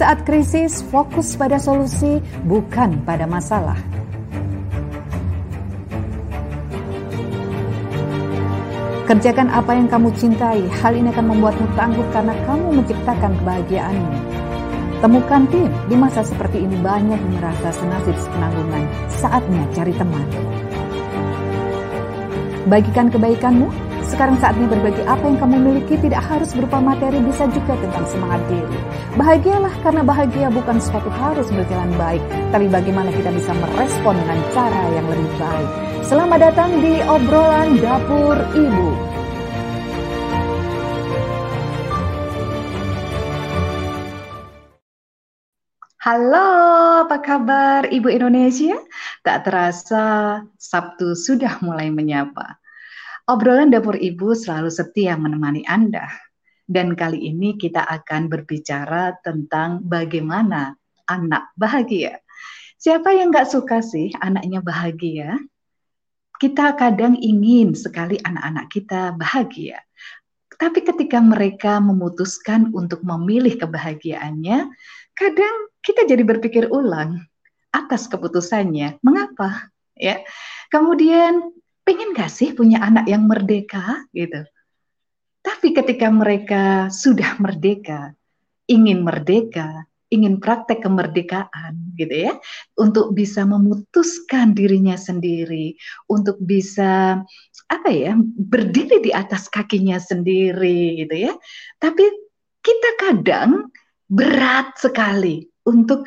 Saat krisis, fokus pada solusi, bukan pada masalah. Kerjakan apa yang kamu cintai, hal ini akan membuatmu tangguh karena kamu menciptakan kebahagiaanmu. Temukan tim, di masa seperti ini banyak merasa senasib sepenanggungan, saatnya cari teman. Bagikan kebaikanmu, sekarang saatnya berbagi apa yang kamu miliki tidak harus berupa materi, bisa juga tentang semangat diri. Bahagialah karena bahagia bukan suatu harus berjalan baik, tapi bagaimana kita bisa merespon dengan cara yang lebih baik. Selamat datang di obrolan dapur ibu. Halo, apa kabar Ibu Indonesia? Tak terasa Sabtu sudah mulai menyapa. Obrolan dapur Ibu selalu setia menemani Anda. Dan kali ini kita akan berbicara tentang bagaimana anak bahagia. Siapa yang gak suka sih anaknya bahagia? Kita kadang ingin sekali anak-anak kita bahagia. Tapi ketika mereka memutuskan untuk memilih kebahagiaannya, kadang kita jadi berpikir ulang atas keputusannya. Mengapa? Ya. Kemudian pengen gak sih punya anak yang merdeka gitu. Tapi ketika mereka sudah merdeka, ingin merdeka, ingin praktek kemerdekaan gitu ya, untuk bisa memutuskan dirinya sendiri, untuk bisa apa ya, berdiri di atas kakinya sendiri gitu ya. Tapi kita kadang berat sekali untuk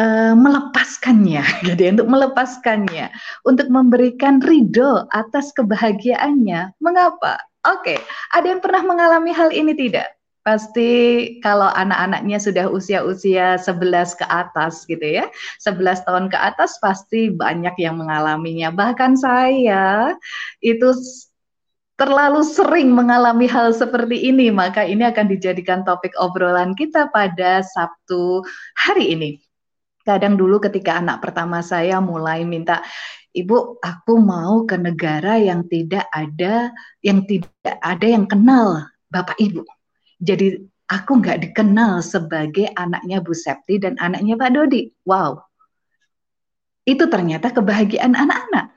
uh, melepaskannya, gitu ya, untuk melepaskannya, untuk memberikan ridho atas kebahagiaannya. Mengapa? Oke, okay. ada yang pernah mengalami hal ini tidak? Pasti kalau anak-anaknya sudah usia-usia 11 ke atas gitu ya. 11 tahun ke atas pasti banyak yang mengalaminya. Bahkan saya itu terlalu sering mengalami hal seperti ini, maka ini akan dijadikan topik obrolan kita pada Sabtu hari ini. Kadang dulu ketika anak pertama saya mulai minta, Ibu, aku mau ke negara yang tidak ada, yang tidak ada yang kenal Bapak Ibu. Jadi aku nggak dikenal sebagai anaknya Bu Septi dan anaknya Pak Dodi. Wow, itu ternyata kebahagiaan anak-anak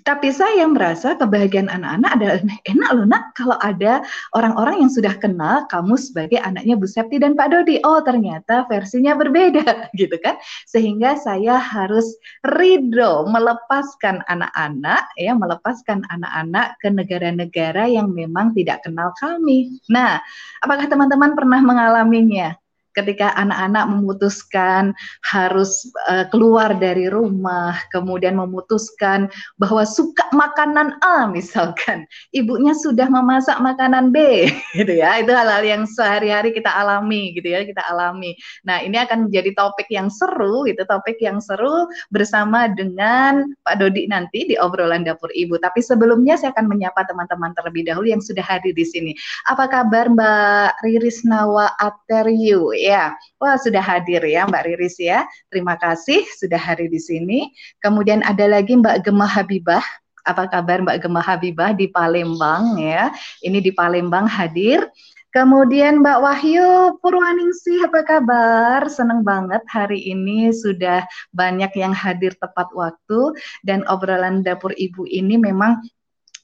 tapi saya merasa kebahagiaan anak-anak adalah enak loh nak kalau ada orang-orang yang sudah kenal kamu sebagai anaknya Bu Septi dan Pak Dodi. Oh ternyata versinya berbeda gitu kan. Sehingga saya harus ridho melepaskan anak-anak ya melepaskan anak-anak ke negara-negara yang memang tidak kenal kami. Nah, apakah teman-teman pernah mengalaminya? Ketika anak-anak memutuskan harus uh, keluar dari rumah, kemudian memutuskan bahwa suka makanan A misalkan, ibunya sudah memasak makanan B, gitu ya. Itu hal-hal yang sehari-hari kita alami, gitu ya, kita alami. Nah, ini akan menjadi topik yang seru, itu topik yang seru bersama dengan Pak Dodi nanti di obrolan dapur ibu. Tapi sebelumnya saya akan menyapa teman-teman terlebih dahulu yang sudah hadir di sini. Apa kabar Mbak Riris Nawa Ateriu? Ya. Wah, sudah hadir ya Mbak Riris ya. Terima kasih sudah hadir di sini. Kemudian ada lagi Mbak Gemah Habibah. Apa kabar Mbak Gemah Habibah di Palembang ya. Ini di Palembang hadir. Kemudian Mbak Wahyu Purwaningsih apa kabar? Senang banget hari ini sudah banyak yang hadir tepat waktu dan obrolan dapur ibu ini memang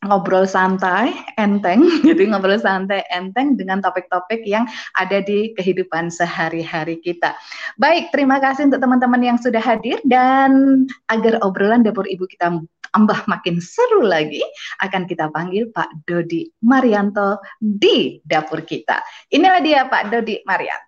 ngobrol santai, enteng, gitu ngobrol santai, enteng dengan topik-topik yang ada di kehidupan sehari-hari kita. Baik, terima kasih untuk teman-teman yang sudah hadir dan agar obrolan dapur ibu kita tambah makin seru lagi, akan kita panggil Pak Dodi Marianto di dapur kita. Inilah dia Pak Dodi Marianto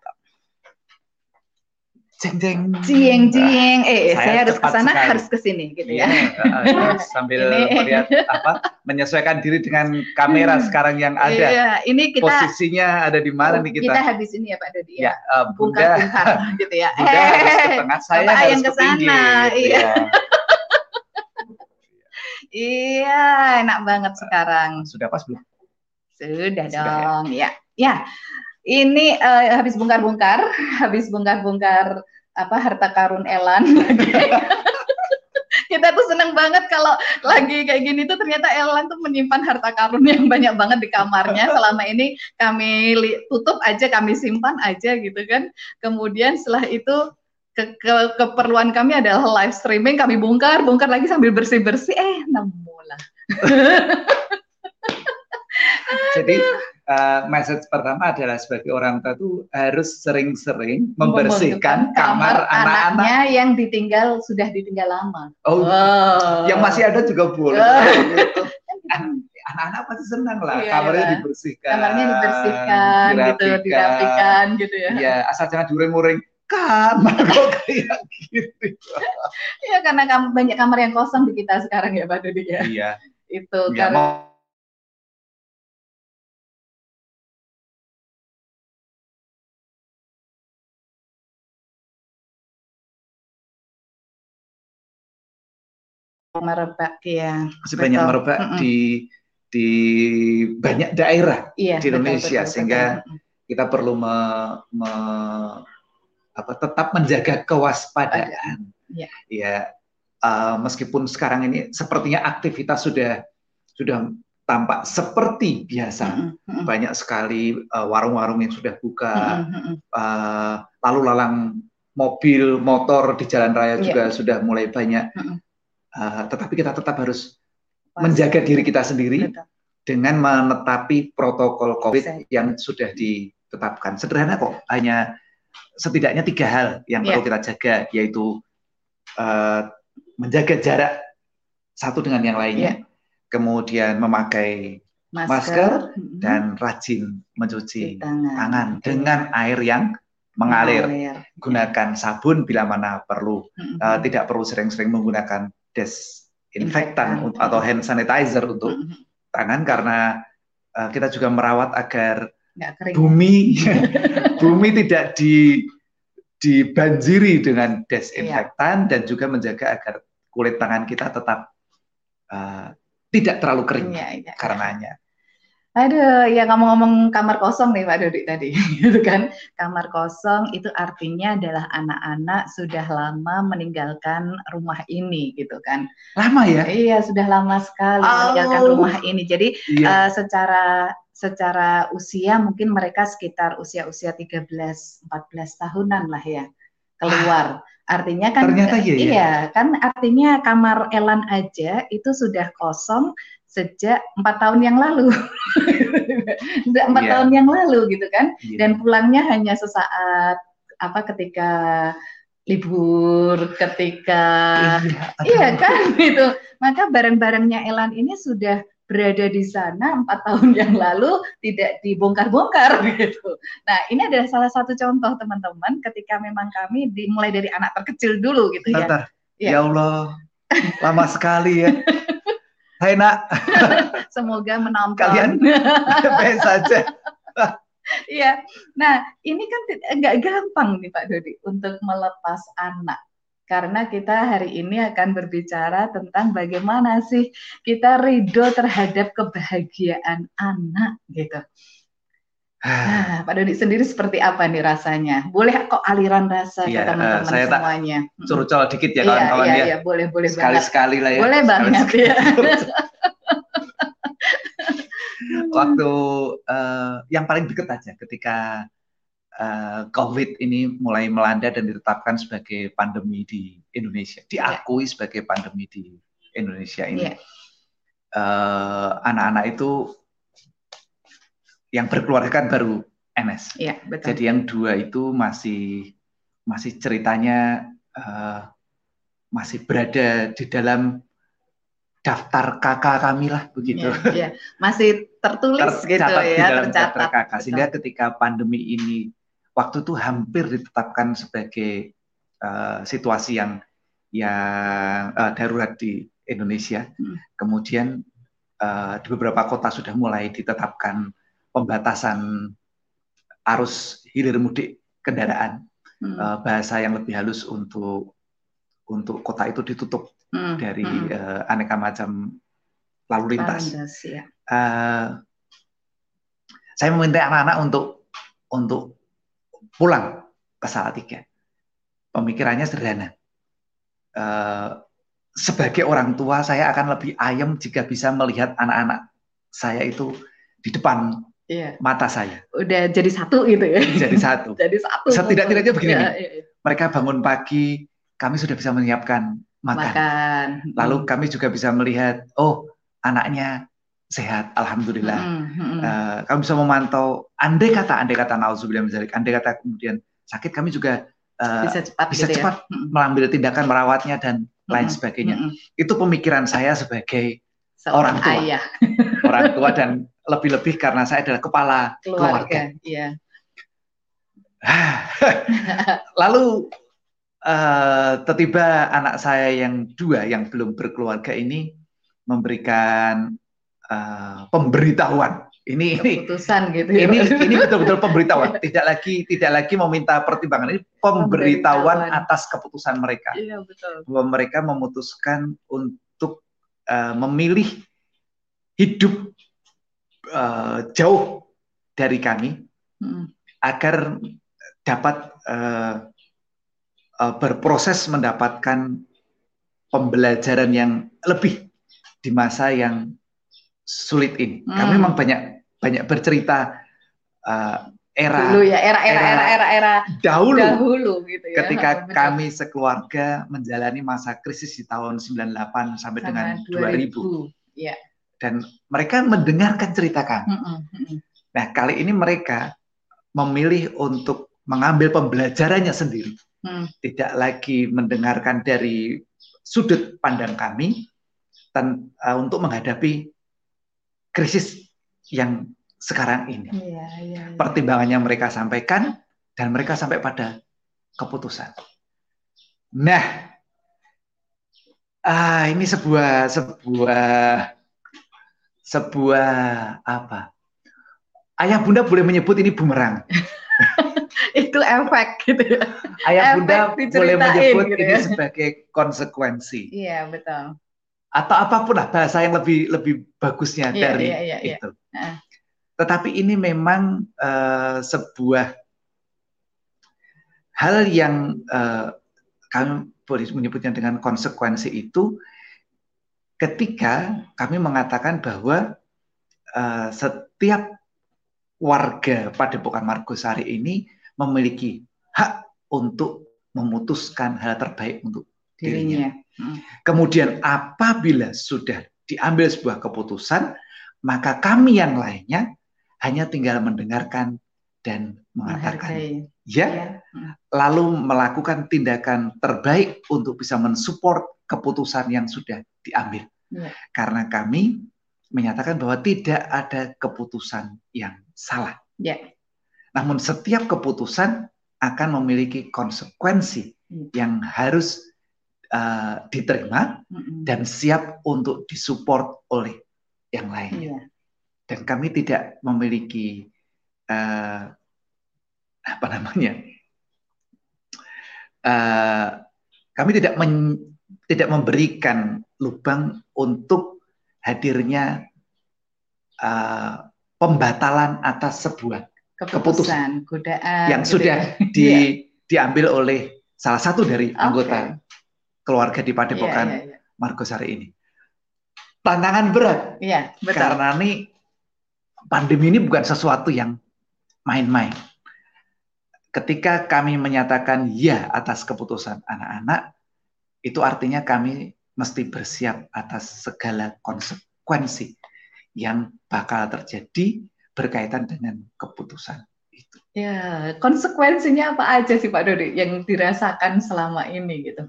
jeng jeng jeng jeng eh saya, saya harus ke sana harus ke sini gitu ya. Iya, sambil melihat apa menyesuaikan diri dengan kamera hmm, sekarang yang ada. Iya, ini kita posisinya ada di mana nih kita? Kita habis ini ya Pak Dodi ya, ya uh, bunda. bungkar, gitu ya. Bunda hey, harus ke tengah saya Bapak harus ke sana gitu iya. ya. iya enak banget sekarang. sudah pas belum? Sudah, sudah ya? dong ya ya, ya ini uh, habis bongkar-bongkar, habis bongkar-bongkar apa harta karun Elan. kita tuh seneng banget kalau lagi kayak gini tuh ternyata Elan tuh menyimpan harta karun yang banyak banget di kamarnya. Selama ini kami tutup aja, kami simpan aja gitu kan. Kemudian setelah itu ke, ke, keperluan kami adalah live streaming, kami bongkar, bongkar lagi sambil bersih-bersih, eh nemu lah. Jadi uh, message pertama adalah sebagai orang tua itu harus sering-sering membersihkan kamar anak-anaknya yang ditinggal sudah ditinggal lama. Oh, wow. yang masih ada juga boleh. Gitu. Anak-anak pasti senang lah, iya, kamarnya iya. dibersihkan. Kamarnya dibersihkan, gitu, dirapikan, gitu, dirapikan gitu ya. Iya, asal jangan diuring-uring kamar kok kayak gitu. Iya, karena banyak kamar yang kosong di kita sekarang ya, Pak Dodi ya. Iya. Itu ya, karena merebak ya. Masih betul. banyak merebak mm -mm. di di banyak daerah iya, di Indonesia betul, sehingga betul. kita perlu me, me, apa, tetap menjaga kewaspadaan. Ya, ya uh, meskipun sekarang ini sepertinya aktivitas sudah sudah tampak seperti biasa, mm -hmm. banyak sekali eh, warung-warung uh, yang sudah buka, mm -hmm. uh, lalu lalang mobil, motor di jalan raya yeah. juga sudah mulai banyak. Mm -hmm Uh, tetapi kita tetap harus Pasti. menjaga diri kita sendiri Betul. dengan menetapi protokol COVID Pasti. yang sudah ditetapkan. Sederhana kok, hanya setidaknya tiga hal yang yeah. perlu kita jaga, yaitu uh, menjaga jarak satu dengan yang lainnya, yeah. kemudian memakai masker, masker dan rajin mencuci tangan. tangan dengan air yang mengalir. mengalir. Gunakan sabun bila mana perlu. Mm -hmm. uh, tidak perlu sering-sering menggunakan desinfektan atau hand sanitizer untuk mm -hmm. tangan karena uh, kita juga merawat agar bumi bumi tidak di dibanjiri dengan desinfektan yeah. dan juga menjaga agar kulit tangan kita tetap uh, tidak terlalu kering yeah, yeah, karenanya. Aduh, ya ngomong-ngomong kamar kosong nih Pak Dodi tadi, gitu kan? Kamar kosong itu artinya adalah anak-anak sudah lama meninggalkan rumah ini, gitu kan? Lama ya? Iya, sudah lama sekali oh. meninggalkan rumah ini. Jadi iya. uh, secara secara usia mungkin mereka sekitar usia-usia 13 14 tahunan lah ya keluar. Artinya kan Ternyata iya, iya, iya kan artinya kamar Elan aja itu sudah kosong sejak empat tahun yang lalu, sejak empat yeah. tahun yang lalu gitu kan, yeah. dan pulangnya hanya sesaat apa ketika libur, ketika iya, iya kan gitu, maka barang-barangnya Elan ini sudah berada di sana empat tahun yang lalu tidak dibongkar-bongkar gitu. Nah ini adalah salah satu contoh teman-teman ketika memang kami dimulai dari anak terkecil dulu gitu ya. Ya. ya Allah, lama sekali ya. Hai nak. Semoga menonton. Kalian baik saja. Iya. Nah, ini kan nggak gampang nih Pak Dodi untuk melepas anak. Karena kita hari ini akan berbicara tentang bagaimana sih kita ridho terhadap kebahagiaan anak gitu. Nah, Pak Dodi sendiri seperti apa nih rasanya? Boleh kok aliran rasa ya, ke teman-teman uh, saya semuanya? Suruh colok dikit ya kawan-kawan iya, iya, iya, boleh, boleh Sekali-sekali lah ya. Boleh banget ya. Waktu uh, yang paling dekat aja ketika uh, COVID ini mulai melanda dan ditetapkan sebagai pandemi di Indonesia, diakui yeah. sebagai pandemi di Indonesia ini. Yeah. Uh, anak-anak itu yang berkeluarga kan baru NS. Iya, betul. Jadi yang dua itu masih masih ceritanya uh, masih berada di dalam daftar kakak kami lah begitu. Iya, iya. masih tertulis Tercatat gitu ya, di dalam tercatat. daftar kakak. Sehingga ketika pandemi ini waktu itu hampir ditetapkan sebagai uh, situasi yang yang uh, darurat di Indonesia. Hmm. Kemudian uh, di beberapa kota sudah mulai ditetapkan pembatasan arus hilir mudik kendaraan hmm. uh, bahasa yang lebih halus untuk untuk kota itu ditutup hmm. dari hmm. Uh, aneka macam lalu lintas. Lindas, ya. uh, saya meminta anak-anak untuk untuk pulang ke Salatiga. Pemikirannya sederhana. Uh, sebagai orang tua saya akan lebih ayam jika bisa melihat anak-anak saya itu di depan iya. mata saya. Udah jadi satu gitu ya. Jadi satu. jadi satu. Setidak-tidaknya begini. Ya, iya, iya. Mereka bangun pagi, kami sudah bisa menyiapkan makan. makan. Lalu hmm. kami juga bisa melihat, oh anaknya sehat, alhamdulillah. Hmm, hmm. Uh, kami bisa memantau, andai kata, andai kata nauzubillah misalnya, andai kata kemudian sakit, kami juga uh, bisa cepat, bisa gitu ya? cepat ya? mengambil tindakan merawatnya dan lain hmm, sebagainya. Hmm. Itu pemikiran saya sebagai Seorang orang tua, ayah. orang tua dan lebih-lebih karena saya adalah kepala keluarga. keluarga. Iya. Lalu uh, tiba anak saya yang dua yang belum berkeluarga ini memberikan uh, pemberitahuan ini ini keputusan gitu ya. Ini ini betul-betul pemberitahuan, tidak lagi tidak lagi meminta pertimbangan. Ini pemberitahuan, pemberitahuan. atas keputusan mereka. Iya, betul. Bahwa mereka memutuskan untuk uh, memilih hidup uh, jauh dari kami hmm. agar dapat uh, uh, berproses mendapatkan pembelajaran yang lebih di masa yang sulit ini. Hmm. Kami memang banyak banyak bercerita uh, era dulu ya era era era era, era dahulu, dahulu gitu ya. Ketika Betul. kami sekeluarga menjalani masa krisis di tahun 98 sampai dengan 2000. 2000. Ya. Dan mereka mendengarkan cerita kami. Mm -hmm. Nah, kali ini mereka memilih untuk mengambil pembelajarannya sendiri. Mm. Tidak lagi mendengarkan dari sudut pandang kami dan, uh, untuk menghadapi krisis yang sekarang ini. Iya, iya, iya. Pertimbangannya mereka sampaikan dan mereka sampai pada keputusan. Nah, ah, ini sebuah sebuah sebuah apa? Ayah bunda boleh menyebut ini bumerang. itu efek gitu ya. Ayah efek bunda boleh menyebut gitu ini ya. sebagai konsekuensi. Iya betul atau apa pun lah bahasa yang lebih lebih bagusnya yeah, dari yeah, yeah, itu. Yeah. Tetapi ini memang uh, sebuah hal yang uh, kami boleh menyebutnya dengan konsekuensi itu ketika kami mengatakan bahwa uh, setiap warga pada Padepokan Margosari ini memiliki hak untuk memutuskan hal terbaik untuk dirinya. Hmm. Kemudian apabila sudah diambil sebuah keputusan, maka kami yang lainnya hanya tinggal mendengarkan dan mengatakan ya, ya, lalu melakukan tindakan terbaik untuk bisa mensupport keputusan yang sudah diambil. Ya. Karena kami menyatakan bahwa tidak ada keputusan yang salah. Ya. Namun setiap keputusan akan memiliki konsekuensi ya. yang harus uh, diterima mm-hmm. dan siap untuk disupport oleh yang lain. Yeah. Dan kami tidak memiliki uh, apa namanya, uh, kami tidak men, tidak memberikan lubang untuk hadirnya uh, pembatalan atas sebuah keputusan, keputusan godaan yang gitu sudah ya. di, yeah. diambil oleh salah satu dari anggota keluarga di Padepokan yeah, yeah, yeah. Margosari ini. Tantangan berat. Iya, betul. Karena ini pandemi ini bukan sesuatu yang main-main. Ketika kami menyatakan ya atas keputusan anak-anak, itu artinya kami mesti bersiap atas segala konsekuensi yang bakal terjadi berkaitan dengan keputusan itu. Ya, konsekuensinya apa aja sih Pak Dodi yang dirasakan selama ini gitu?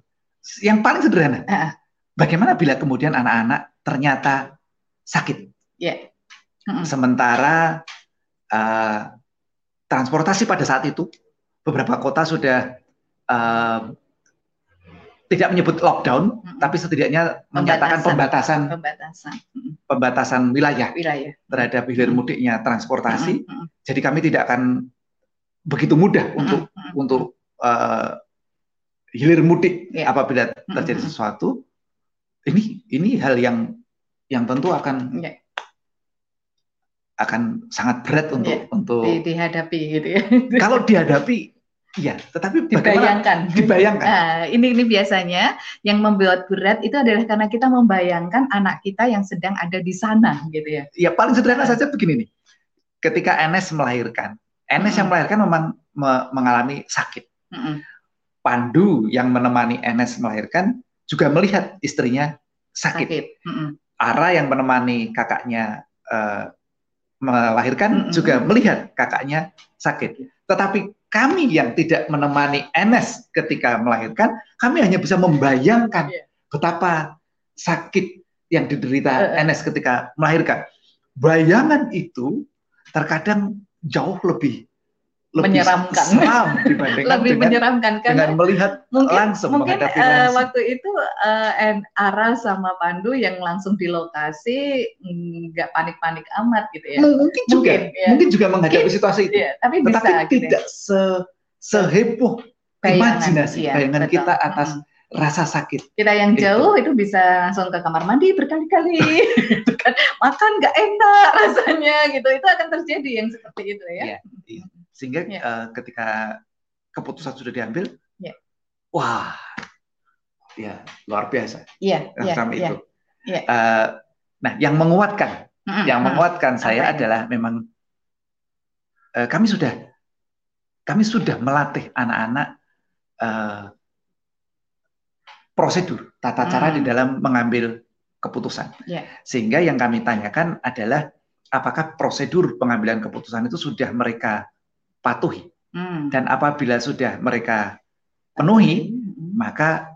yang paling sederhana. Uh. Bagaimana bila kemudian anak-anak ternyata sakit? Yeah. Uh -uh. Sementara uh, transportasi pada saat itu beberapa kota sudah uh, tidak menyebut lockdown, uh tapi setidaknya pembatasan. menyatakan pembatasan pembatasan, pembatasan wilayah, wilayah terhadap hilir mudiknya transportasi. Uh Jadi kami tidak akan begitu mudah untuk uh untuk uh, hilir mudik ya. apabila terjadi mm -hmm. sesuatu ini ini hal yang yang tentu akan ya. akan sangat berat untuk ya. untuk Di, dihadapi gitu ya. Kalau dihadapi Iya, tetapi dibayangkan. Dibayangkan. Nah, ini ini biasanya yang membuat berat itu adalah karena kita membayangkan anak kita yang sedang ada di sana, gitu ya. Ya paling sederhana nah. saja begini nih. Ketika Enes melahirkan, Enes hmm. yang melahirkan memang me mengalami sakit. Hmm. Pandu yang menemani Enes melahirkan juga melihat istrinya sakit. sakit. Hmm. Ara yang menemani kakaknya uh, melahirkan hmm. juga melihat kakaknya sakit. Tetapi kami yang tidak menemani Enes ketika melahirkan, kami hanya bisa membayangkan yeah. betapa sakit yang diderita uh, Enes ketika melahirkan. Bayangan itu terkadang jauh lebih lebih menyeramkan seram dibandingkan lebih dengan, menyeramkan kan dengan melihat mungkin, langsung mungkin uh, langsung. waktu itu uh, Ara sama Pandu yang langsung di lokasi nggak panik-panik amat gitu ya mungkin juga mungkin, ya. mungkin juga menghadapi mungkin, situasi itu ya, tapi bisa tetapi gitu tidak ya. se seheboh imajinasi iya, bayangan betul. kita atas hmm rasa sakit. Kita yang jauh itu, itu bisa langsung ke kamar mandi berkali-kali, gitu kan. makan nggak enak rasanya gitu. Itu akan terjadi yang seperti itu ya. Iya. Sehingga yeah. Ya. uh, ketika keputusan sudah diambil, yeah. wah, ya luar biasa. Iya. Yeah, yeah, itu. Yeah. Uh, nah, yang menguatkan, mm -hmm. yang menguatkan saya Apa adalah memang uh, kami sudah kami sudah melatih anak-anak uh, prosedur tata cara mm. di dalam mengambil keputusan. Yeah. Sehingga yang kami tanyakan adalah apakah prosedur pengambilan keputusan itu sudah mereka patuhi. Hmm. Dan apabila sudah mereka penuhi, hmm. maka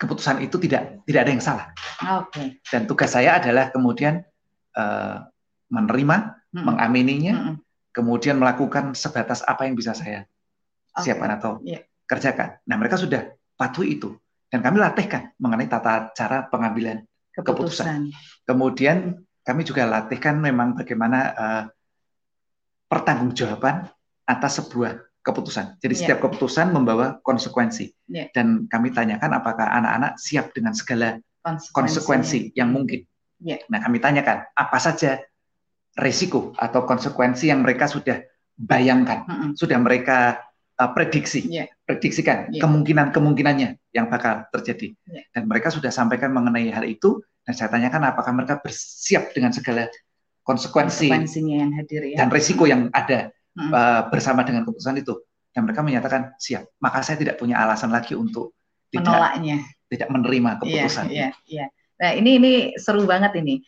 keputusan itu tidak tidak ada yang salah. Okay. Dan tugas saya adalah kemudian uh, menerima, hmm. mengamininya, hmm. kemudian melakukan sebatas apa yang bisa saya okay. siapkan atau yeah. kerjakan. Nah, mereka sudah patuh itu dan kami latihkan mengenai tata cara pengambilan keputusan. keputusan. Kemudian kami juga latihkan memang bagaimana uh, pertanggungjawaban atas sebuah keputusan. Jadi yeah. setiap keputusan membawa konsekuensi. Yeah. Dan kami tanyakan apakah anak-anak siap dengan segala konsekuensi, konsekuensi yang mungkin. Yeah. Nah, kami tanyakan apa saja risiko atau konsekuensi yang mereka sudah bayangkan, mm -hmm. sudah mereka uh, prediksi, yeah. prediksikan yeah. kemungkinan-kemungkinannya yang bakal terjadi. Yeah. Dan mereka sudah sampaikan mengenai hal itu. Dan saya tanyakan apakah mereka bersiap dengan segala konsekuensi yang hadir ya. dan risiko yang ada hmm. uh, bersama dengan keputusan itu dan mereka menyatakan siap maka saya tidak punya alasan lagi untuk menolaknya tidak, tidak menerima iya, keputusan iya, iya, iya. nah ini ini seru banget ini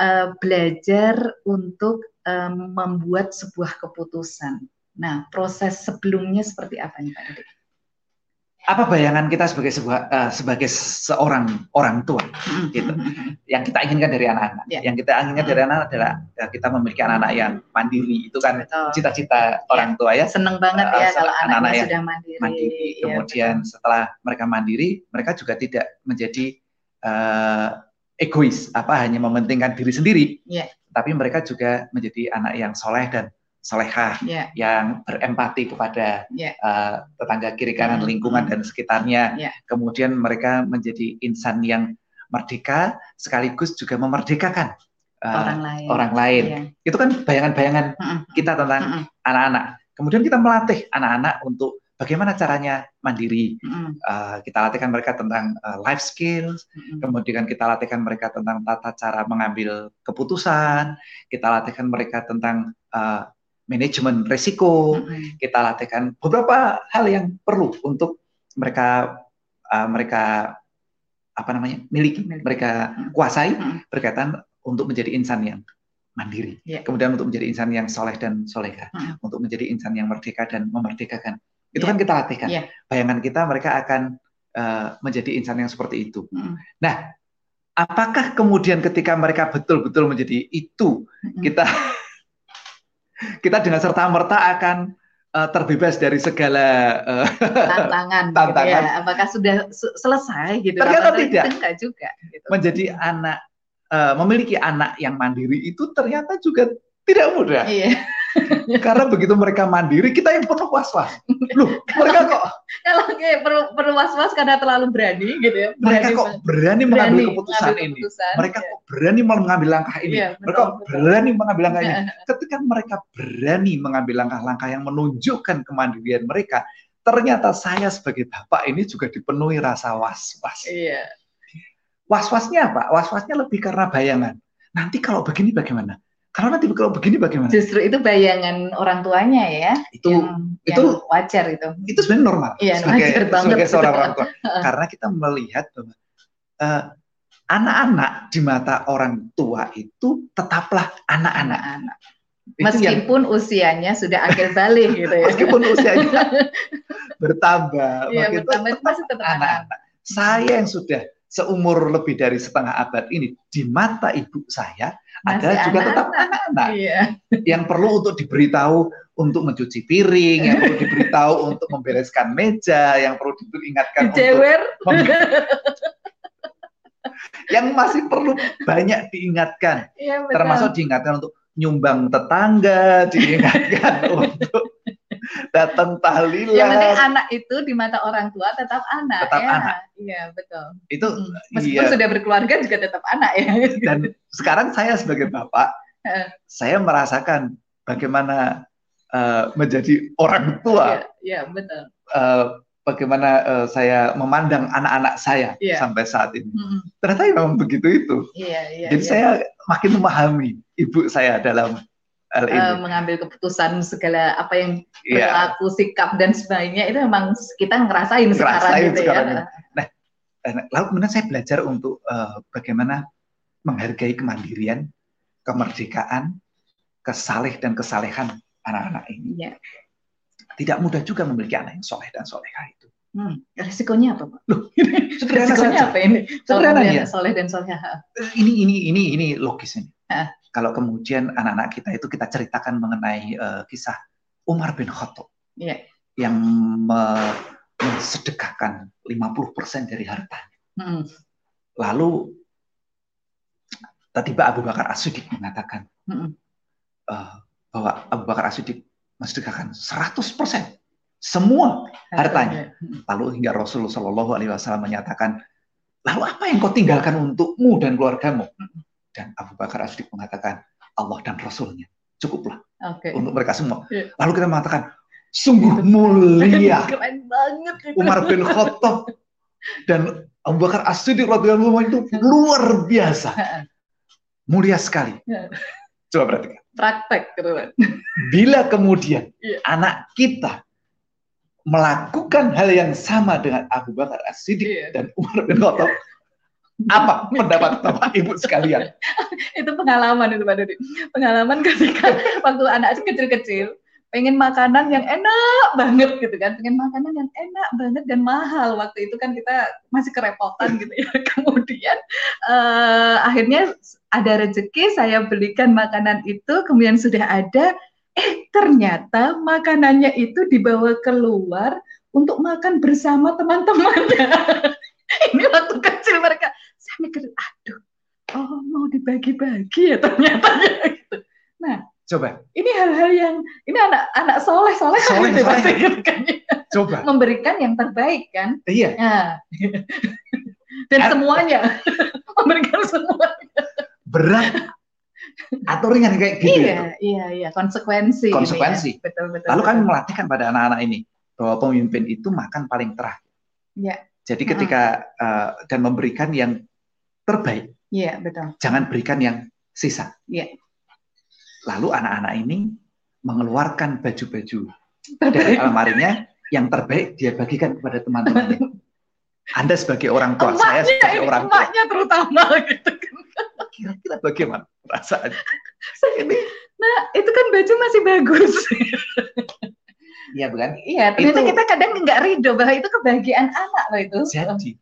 uh, belajar untuk um, membuat sebuah keputusan nah proses sebelumnya seperti apa nih Pak Dede? Apa bayangan kita sebagai sebuah uh, sebagai seorang orang tua mm-hmm. gitu yang kita inginkan dari anak-anak yeah. yang kita inginkan dari anak adalah ya, kita memiliki anak-anak yang mandiri itu kan cita-cita yeah. orang tua ya seneng banget ya uh, kalau anak-anak yang sudah mandiri, mandiri. Ya, kemudian betul. setelah mereka mandiri mereka juga tidak menjadi uh, egois apa hanya mementingkan diri sendiri yeah. tapi mereka juga menjadi anak yang soleh dan solehah yeah. yang berempati kepada yeah. uh, tetangga kiri kanan mm-hmm. lingkungan dan sekitarnya. Yeah. Kemudian mereka menjadi insan yang merdeka sekaligus juga memerdekakan uh, orang lain. Orang lain. Yeah. Itu kan bayangan-bayangan mm-hmm. kita tentang mm-hmm. anak-anak. Kemudian kita melatih anak-anak untuk bagaimana caranya mandiri. Mm-hmm. Uh, kita latihkan mereka tentang uh, life skills, mm-hmm. kemudian kita latihkan mereka tentang tata cara mengambil keputusan, kita latihkan mereka tentang uh, manajemen risiko, mm-hmm. kita latihkan beberapa hal yang perlu untuk mereka uh, mereka apa namanya miliki, mereka kuasai mm-hmm. berkaitan untuk menjadi insan yang mandiri, yeah. kemudian untuk menjadi insan yang soleh dan soleha, mm-hmm. untuk menjadi insan yang merdeka dan memerdekakan. Itu yeah. kan kita latihkan. Yeah. Bayangan kita mereka akan uh, menjadi insan yang seperti itu. Mm-hmm. Nah, apakah kemudian ketika mereka betul-betul menjadi itu, mm-hmm. kita kita dengan serta merta akan uh, terbebas dari segala uh, tantangan, tantangan. Gitu ya. apakah sudah selesai gitu? Ternyata tidak. Enggak juga. Gitu. Menjadi anak, uh, memiliki anak yang mandiri itu ternyata juga tidak mudah. Iya. Karena begitu mereka mandiri, kita yang penuh was-was. Loh, mereka kok kalau kayak perlu perlu was-was karena terlalu berani gitu ya. Berani, mereka kok berani, mengambil keputusan mengambil ini. Keputusan, mereka ya. kok berani mengambil langkah ini. Ya, betul, mereka betul. berani mengambil langkah ini. Ketika mereka berani mengambil langkah-langkah yang menunjukkan kemandirian mereka, ternyata saya sebagai bapak ini juga dipenuhi rasa was-was. Iya. Was-wasnya apa? Was-wasnya lebih karena bayangan. Nanti kalau begini bagaimana? Karena nanti kalau begini bagaimana? Justru itu bayangan orang tuanya ya. Itu yang, itu yang wajar itu. Itu sebenarnya normal. Iya, sebagai, wajar banget. Sebagai seorang orang tua. Karena kita melihat bahwa uh, anak-anak di mata orang tua itu tetaplah anak-anak. Anak. Meskipun yang... usianya sudah akhir balik gitu ya. Meskipun usianya bertambah, iya, bertambah masih tetap anak-anak. Saya yang sudah seumur lebih dari setengah abad ini di mata ibu saya Masih adalah juga tetap anak-anak iya. yang perlu untuk diberitahu untuk mencuci piring, yang perlu diberitahu untuk membereskan meja, yang perlu diingatkan Jewer. untuk yang masih perlu banyak diingatkan, ya, termasuk diingatkan untuk nyumbang tetangga, diingatkan untuk datang tahlilan. Yang penting anak itu di mata orang tua tetap anak. Tetap ya. anak. Iya betul. Itu meskipun iya. sudah berkeluarga juga tetap anak ya. Dan sekarang saya sebagai bapak, saya merasakan bagaimana uh, menjadi orang tua. Iya, ya, betul. Uh, bagaimana uh, saya memandang anak-anak saya yeah. sampai saat ini. Mm-hmm. Ternyata memang begitu itu. Yeah, yeah, Jadi yeah. saya makin memahami ibu saya dalam uh, mengambil keputusan segala apa yang yeah. berlaku sikap dan sebagainya itu memang kita ngerasain, ngerasain sekarang gitu sekarang ya. Nah, lalu kemudian saya belajar untuk uh, bagaimana menghargai kemandirian, kemerdekaan, kesaleh dan kesalehan anak-anak ini. Yeah. Tidak mudah juga memiliki anak yang soleh dan soleha itu. Hmm, resikonya apa, Pak? Loh, ini resikonya saja. apa ini? Sederhana ya. Soleh dan soleha. Ini ini ini ini logis ini kalau kemudian anak-anak kita itu kita ceritakan mengenai uh, kisah Umar bin Khattab yeah. yang me mensedekahkan 50% dari hartanya. Mm. Lalu tiba Abu Bakar As-Siddiq mengatakan mm. uh, bahwa Abu Bakar As-Siddiq mensedekahkan 100% semua hartanya. Lalu hingga Rasulullah Shallallahu Alaihi Wasallam menyatakan, lalu apa yang kau tinggalkan untukmu dan keluargamu? Dan Abu Bakar as mengatakan Allah dan Rasulnya cukuplah okay. untuk mereka semua. Yeah. Lalu kita mengatakan sungguh mulia Keren banget Umar bin Khattab dan Abu Bakar As-Siddiq radhiyallahu itu luar biasa. Mulia sekali. Coba perhatikan. Praktek keren. Bila kemudian yeah. anak kita melakukan hal yang sama dengan Abu Bakar As-Siddiq yeah. dan Umar bin Khattab, apa pendapat Bapak Ibu sekalian? itu pengalaman itu Pak Dodi. Pengalaman ketika waktu anak kecil-kecil pengen makanan yang enak banget gitu kan. Pengen makanan yang enak banget dan mahal. Waktu itu kan kita masih kerepotan gitu ya. Kemudian uh, akhirnya ada rezeki saya belikan makanan itu kemudian sudah ada. Eh ternyata makanannya itu dibawa keluar untuk makan bersama teman-temannya. Ini waktu kecil mereka saya mikir aduh oh mau dibagi-bagi ya ternyata. Gitu nah coba. ini hal-hal yang ini anak-anak soleh soleh soleh, gitu, soleh. Gitu, kan, coba. Memberikan yang terbaik kan? Iya. Nah. dan Ar semuanya. Memberikan semuanya. Berat. Atau ringan kayak gitu iya itu. iya iya. Konsekuensi konsekuensi ya. betul betul lalu betul. kami melatihkan pada anak-anak ini bahwa pemimpin itu makan paling terakhir. Ya jadi ketika uh, dan memberikan yang terbaik. Iya, betul. Jangan berikan yang sisa. Iya. Lalu anak-anak ini mengeluarkan baju-baju dari almarinya yang terbaik dia bagikan kepada teman-temannya. Anda sebagai orang tua, emaknya, saya sebagai orang tua. Emaknya terutama gitu kan. Kira-kira bagaimana perasaan? ini. Nah, itu kan baju masih bagus. Iya bukan? Iya, ternyata itu, kita kadang nggak ridho bahwa itu kebahagiaan anak loh itu. Jadi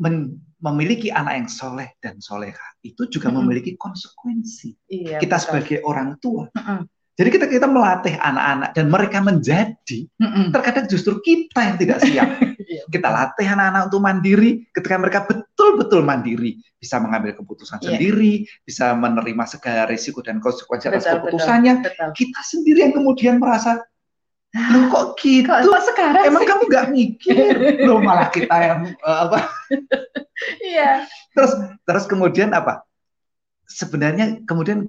men, memiliki anak yang soleh dan soleha itu juga mm -hmm. memiliki konsekuensi. Iya, kita betul. sebagai orang tua, mm -hmm. Jadi kita kita melatih anak-anak dan mereka menjadi, mm-hmm. terkadang justru kita yang tidak siap. Iya. kita latih anak-anak untuk mandiri, ketika mereka betul-betul mandiri, bisa mengambil keputusan yeah. sendiri, bisa menerima segala risiko dan konsekuensi atas keputusannya. Betul, betul. Kita sendiri yang kemudian merasa, lo kok gitu? Kok sekarang Emang sih? kamu nggak mikir? lo malah kita yang uh, apa? Iya. terus terus kemudian apa? Sebenarnya kemudian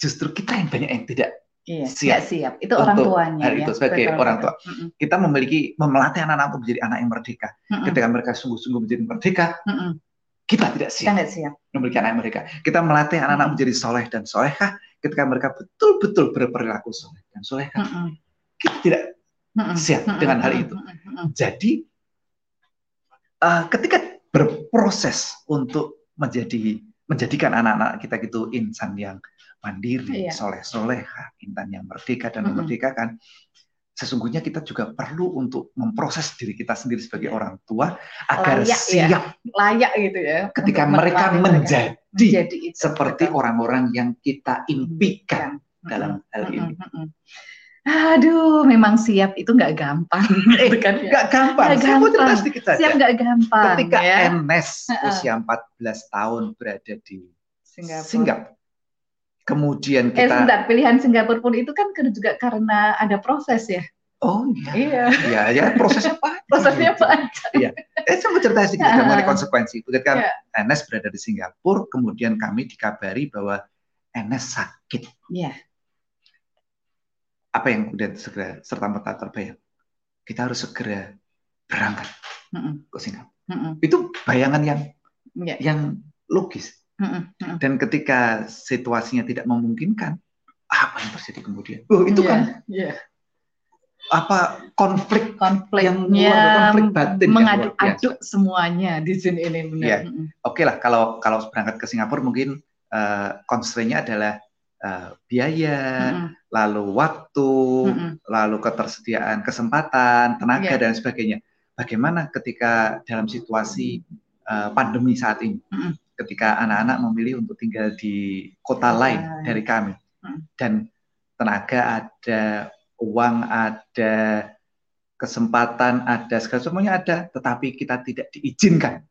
justru kita yang banyak yang tidak Iya, siap. siap. Itu orang tuanya. Hari ya. itu sebagai betul, orang tua. Betul. Kita memiliki memelatih anak-anak untuk menjadi anak yang merdeka. Mm -mm. Ketika mereka sungguh-sungguh menjadi merdeka, mm -mm. kita tidak siap. Kita siap. Memiliki anak mereka. Kita melatih anak-anak menjadi soleh dan solehah ketika mereka betul-betul berperilaku soleh dan solehah. Mm -mm. Kita tidak siap dengan hal itu. Jadi uh, ketika berproses untuk menjadi menjadikan anak-anak kita itu insan yang mandiri, iya. soleh-soleh, intan yang merdeka dan memerdekakan. Sesungguhnya kita juga perlu untuk memproses diri kita sendiri sebagai iya. orang tua agar layak, ya. siap, ya. layak gitu ya. Ketika mereka menjadi, menjadi seperti orang-orang yang kita impikan mm-hmm. dalam hal ini. Mm-hmm. Aduh, memang siap itu nggak gampang. Eh, kan? Nggak gampang. Gak gampang. sedikit saja. Siap nggak gampang. Ketika ya. Enes usia 14 tahun berada di Singapura, Singapura Kemudian kita. Eh, sebentar, pilihan Singapura pun itu kan juga karena ada proses ya. Oh iya. Iya. Iya, ya prosesnya apa? prosesnya apa? Iya. Eh saya mau cerita sedikit uh, mengenai konsekuensi. Ketika yeah. Enes berada di Singapura, kemudian kami dikabari bahwa Enes sakit. Iya. Yeah. Apa yang kemudian segera serta merta terbayang? Kita harus segera berangkat mm -mm. ke Singapura. Mm -mm. Itu bayangan yang yeah. yang logis. Dan ketika situasinya tidak memungkinkan, apa yang terjadi kemudian? Oh, itu yeah, kan yeah. apa konflik konflik yang luar konflik batin mengaduk-aduk semuanya di sini ini benar. Yeah. Oke okay lah kalau kalau berangkat ke Singapura mungkin uh, constraint-nya adalah uh, biaya, mm-hmm. lalu waktu, mm-hmm. lalu ketersediaan kesempatan, tenaga yeah. dan sebagainya. Bagaimana ketika dalam situasi uh, pandemi saat ini? Mm-hmm ketika anak-anak memilih untuk tinggal di kota lain hmm. dari kami hmm. dan tenaga ada uang ada kesempatan ada segala semuanya ada tetapi kita tidak diizinkan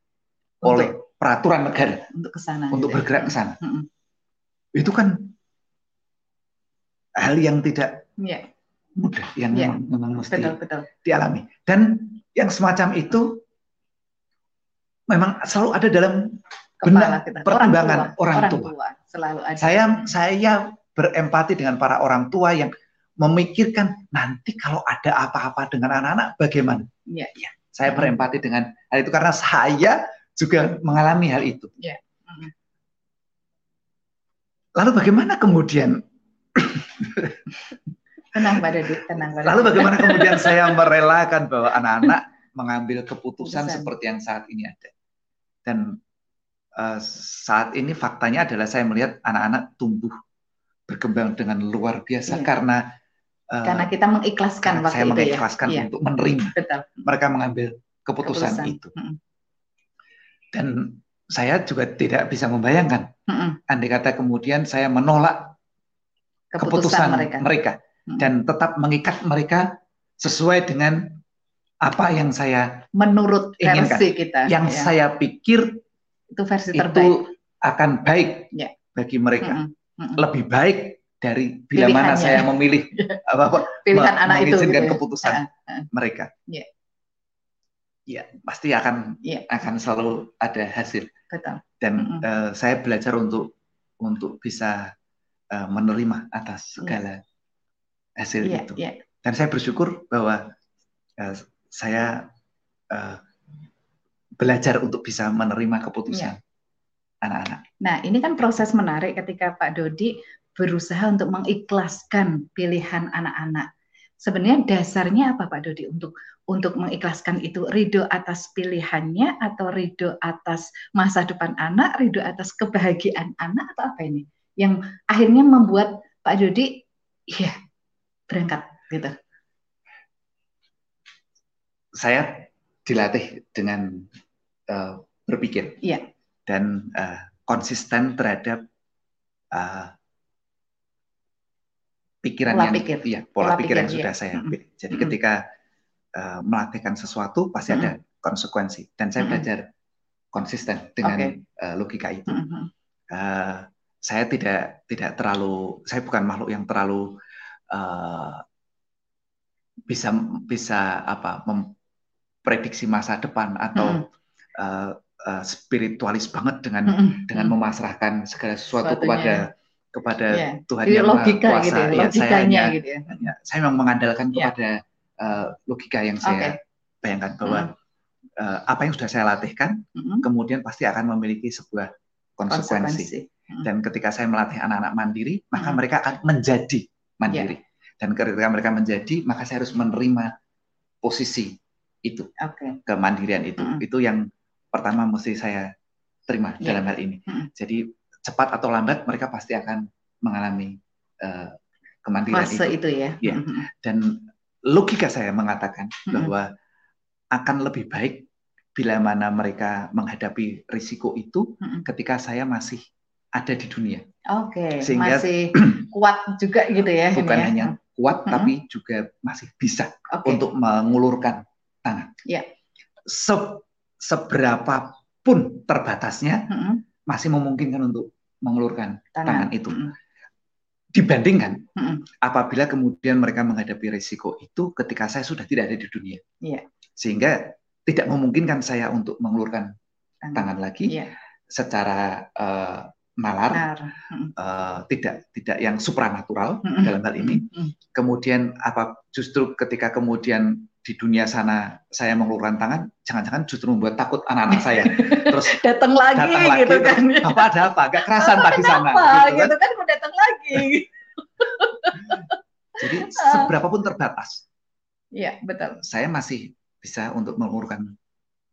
untuk, oleh peraturan negara untuk ke sana untuk gitu ya. bergerak ke sana hmm. itu kan hal yang tidak yeah. mudah yang yeah. memang, memang mesti betul, betul. dialami dan yang semacam itu memang selalu ada dalam benar kita. pertimbangan orang tua, orang tua. Orang tua. Selalu ada. Saya saya berempati dengan para orang tua yang memikirkan nanti kalau ada apa-apa dengan anak-anak bagaimana. Ya. ya. Saya berempati dengan hal itu karena saya juga mengalami hal itu. Ya. Lalu bagaimana kemudian tenang pada tenang pada Lalu bagaimana kemudian saya merelakan bahwa anak-anak mengambil keputusan Keputusan. seperti yang saat ini ada. Dan uh, saat ini faktanya adalah saya melihat anak-anak tumbuh berkembang dengan luar biasa iya. karena uh, karena kita mengikhlaskan karena saya ya. mengikhlaskan ya. untuk menerima Betul. mereka mengambil keputusan, keputusan. itu hmm. dan saya juga tidak bisa membayangkan hmm. andai kata kemudian saya menolak keputusan, keputusan mereka, mereka hmm. dan tetap mengikat mereka sesuai dengan apa yang saya menurut inginkan, versi kita yang ya. saya pikir itu versi terbaik. Itu akan baik ya. bagi mereka. Mm -hmm. Lebih baik dari bila mana saya memilih apa, apa pilihan anak itu gitu ya. keputusan uh. mereka. Ya. Ya, pasti akan ya. akan selalu ada hasil. Betul. Dan mm -hmm. uh, saya belajar untuk untuk bisa uh, menerima atas segala ya. hasil ya, itu. Ya. Dan saya bersyukur bahwa uh, saya uh, belajar untuk bisa menerima keputusan iya. anak-anak. Ya. Nah, ini kan proses menarik ketika Pak Dodi berusaha untuk mengikhlaskan pilihan anak-anak. Sebenarnya dasarnya apa Pak Dodi untuk untuk mengikhlaskan itu ridho atas pilihannya atau ridho atas masa depan anak, ridho atas kebahagiaan anak atau apa ini? Yang akhirnya membuat Pak Dodi ya berangkat gitu. Saya dilatih dengan uh, berpikir yeah. dan uh, konsisten terhadap uh, pikiran pola yang pikir. ya pola, pola pikir, pikir yang iya. sudah saya pilih. Jadi ketika uh, melatihkan sesuatu pasti hmm. ada konsekuensi dan saya hmm. belajar konsisten dengan okay. uh, logika itu. Hmm. Uh, saya tidak tidak terlalu saya bukan makhluk yang terlalu uh, bisa bisa apa memprediksi masa depan atau hmm. uh, uh, spiritualis banget dengan hmm. dengan memasrahkan segala sesuatu Suatunya. kepada kepada yeah. Tuhan Jadi yang logika Maha Kuasa. Gitu ya, ya saya hanya, gitu ya. hanya saya memang mengandalkan yeah. kepada uh, logika yang saya okay. bayangkan bahwa mm. uh, apa yang sudah saya latihkan mm. kemudian pasti akan memiliki sebuah konsekuensi. konsekuensi. Mm. Dan ketika saya melatih anak-anak mandiri, maka mm. mereka akan menjadi mandiri. Yeah. Dan ketika mereka menjadi, maka saya harus menerima posisi itu, okay. kemandirian itu. Mm. Itu yang pertama mesti saya terima yeah. dalam hal ini. Mm. Jadi cepat atau lambat mereka pasti akan mengalami uh, kemandirian Fase itu. itu ya. ya. Mm-hmm. Dan logika saya mengatakan mm-hmm. bahwa akan lebih baik bila mana mereka menghadapi risiko itu mm-hmm. ketika saya masih ada di dunia. Oke, okay. Sehingga, masih kuat juga gitu ya. Bukan ya? hanya kuat, mm-hmm. tapi juga masih bisa okay. untuk mengulurkan tangan. Yeah. Se- seberapa pun terbatasnya, mm-hmm masih memungkinkan untuk mengelurkan tangan, tangan itu. Mm -hmm. Dibandingkan mm -hmm. apabila kemudian mereka menghadapi risiko itu ketika saya sudah tidak ada di dunia. Yeah. Sehingga tidak memungkinkan saya untuk mengelurkan tangan, tangan lagi yeah. secara uh, nalar, uh, tidak tidak yang supranatural mm -hmm. dalam hal ini. -hmm. Kemudian apa justru ketika kemudian di dunia sana saya mengeluarkan tangan, jangan-jangan justru membuat takut anak-anak saya. Terus datang lagi, datang lagi gitu kan. Apa ada apa? Gak kerasan oh, di sana. Gitu, kan. gitu kan, kan datang lagi. Jadi seberapa pun terbatas. Iya, betul. Saya masih bisa untuk mengeluarkan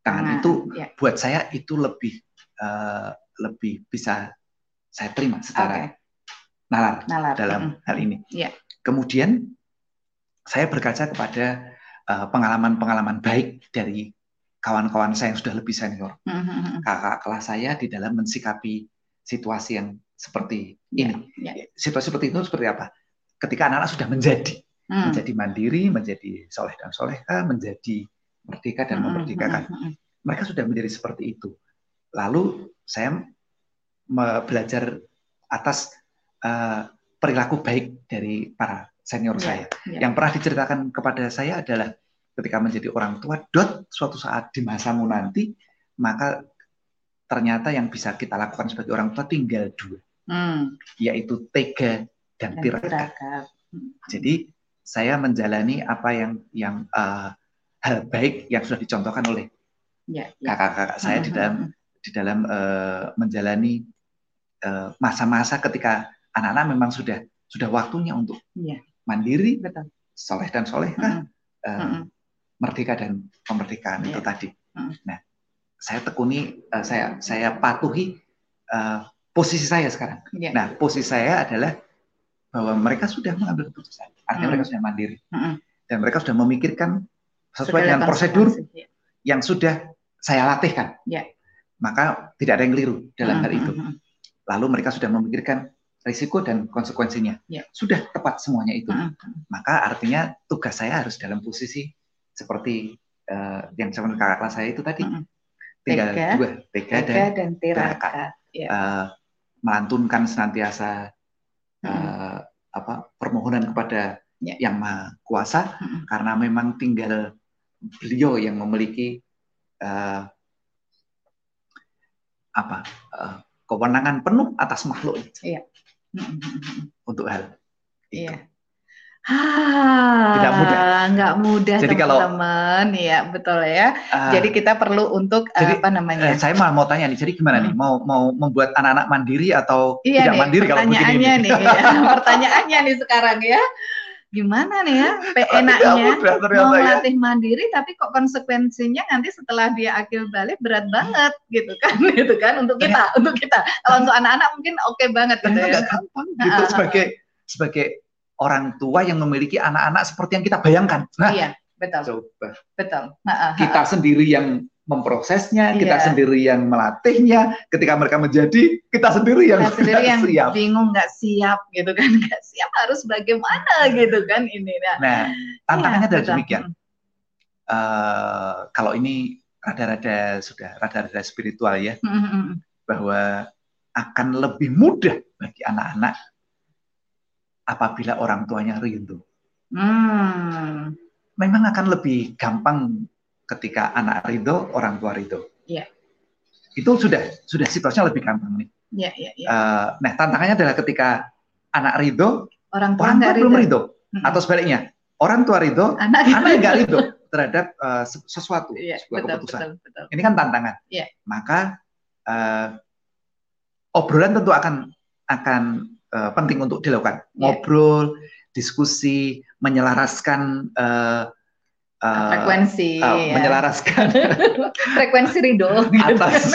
tangan nah, itu ya. buat saya itu lebih uh, lebih bisa saya terima secara okay. nalar, nalar dalam mm -hmm. hal ini. Yeah. Kemudian saya berkaca kepada Eh, pengalaman-pengalaman uh, baik dari kawan-kawan saya yang sudah lebih senior, mm-hmm. kakak kelas saya di dalam mensikapi situasi yang seperti yeah, ini. Yeah. Situasi seperti itu seperti apa? Ketika anak-anak sudah menjadi, mm. menjadi mandiri, menjadi soleh dan soleha, menjadi merdeka dan mm-hmm. memerdekakan, mm-hmm. mereka sudah menjadi seperti itu. Lalu saya belajar atas uh, perilaku baik dari para senior yeah, saya. Yeah. Yang pernah diceritakan kepada saya adalah ketika menjadi orang tua, dot suatu saat di masamu nanti, maka ternyata yang bisa kita lakukan sebagai orang tua tinggal dua, hmm. yaitu tega dan, dan tirakat. Hmm. Jadi saya menjalani apa yang yang uh, hal baik yang sudah dicontohkan oleh ya, ya. kakak-kakak saya di hmm, dalam hmm, di dalam uh, menjalani masa-masa uh, ketika anak-anak memang sudah sudah waktunya untuk ya mandiri, Betul. soleh dan soleh, mm -hmm. uh, merdeka dan kemerdekaan yeah. itu iya. tadi. Mm. Nah, saya tekuni, uh, saya saya patuhi uh, posisi saya sekarang. Yeah. Nah, posisi saya adalah bahwa mereka sudah mengambil keputusan, artinya mm. mereka sudah mandiri mm. dan mereka sudah memikirkan sesuai Segala dengan prosedur yeah. yang sudah saya latihkan. Yeah. Maka tidak ada yang keliru dalam mm. hal itu. Lalu mereka sudah memikirkan risiko dan konsekuensinya. Ya. Sudah tepat semuanya itu. Uh -huh. Maka artinya tugas saya harus dalam posisi seperti uh, yang sama kakak kelas saya itu tadi. Uh -huh. Tinggal tega, dua, tega, tega dan, dan tirakat. Ya. Uh, melantunkan senantiasa uh, uh apa permohonan kepada ya. yang maha kuasa uh -huh. karena memang tinggal beliau yang memiliki uh, apa uh, kewenangan penuh atas makhluk. Iya untuk hal itu. Iya. Ah, tidak mudah. Nggak mudah jadi teman-teman, kalau, ya betul ya. Uh, jadi kita perlu untuk jadi, apa namanya? Uh, saya malah mau tanya nih, jadi gimana hmm. nih? Mau mau membuat anak-anak mandiri atau iya tidak nih, mandiri kalau begini? Pertanyaannya nih, ya, pertanyaannya nih sekarang ya gimana nih ya? Enaknya mau melatih ya. mandiri tapi kok konsekuensinya nanti setelah dia akil balik berat banget gitu kan? Gitu kan? Untuk kita untuk kita. Kalau untuk anak-anak mungkin oke okay banget gitu ya. gampang. Gitu sebagai sebagai orang tua yang memiliki anak-anak seperti yang kita bayangkan. Nah iya betul. coba. Betul. Kita sendiri yang memprosesnya, yeah. kita sendiri yang melatihnya. Ketika mereka menjadi, kita sendiri yang kita sendiri yang siap. bingung nggak siap gitu kan, nggak siap harus bagaimana gitu kan ini. Nah, nah tantangannya ya, adalah demikian. Uh, kalau ini rada-rada sudah rada-rada spiritual ya, mm -hmm. bahwa akan lebih mudah bagi anak-anak apabila orang tuanya rindu. Hmm. Memang akan lebih gampang ketika anak ridho, orang tua ridho. Iya. Itu sudah sudah situasinya lebih gampang nih. Iya, iya, iya. Uh, nah, tantangannya adalah ketika anak ridho, orang tua, orang tua belum ridho. Hmm. Atau sebaliknya, orang tua ridho, anak, anak nggak ridho terhadap uh, sesuatu, iya, sebuah betul, keputusan. Betul, betul. Ini kan tantangan. Iya. Maka uh, obrolan tentu akan akan uh, penting untuk dilakukan. Yeah. Ngobrol, diskusi, menyelaraskan uh, uh, frekuensi, uh, ya. menyelaraskan frekuensi ridho atas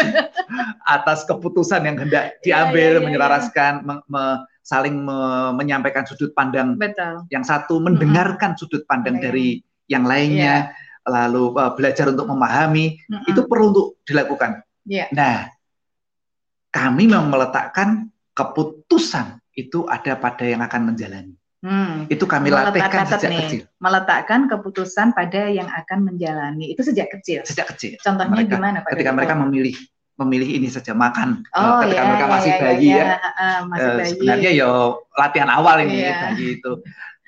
atas keputusan yang hendak iya, diambil, yeah, yeah, menyelaraskan, me, me, saling me, menyampaikan sudut pandang Betul. yang satu, mendengarkan mm -hmm. sudut pandang yeah. dari yang lainnya, yeah. lalu uh, belajar untuk memahami, mm -hmm. itu perlu untuk dilakukan. Yeah. Nah, kami memang meletakkan keputusan itu ada pada yang akan menjalani. Hmm. Itu kami latihkan sejak nih, kecil. Meletakkan keputusan pada yang akan menjalani. Itu sejak kecil. Sejak kecil. Contohnya mereka, gimana Pak? Ketika mereka memilih memilih ini saja makan. Oh, ketika iya, mereka masih iya, bayi iya, ya. Uh, masih uh, bayi. Sebenarnya ya latihan awal ini iya. bayi itu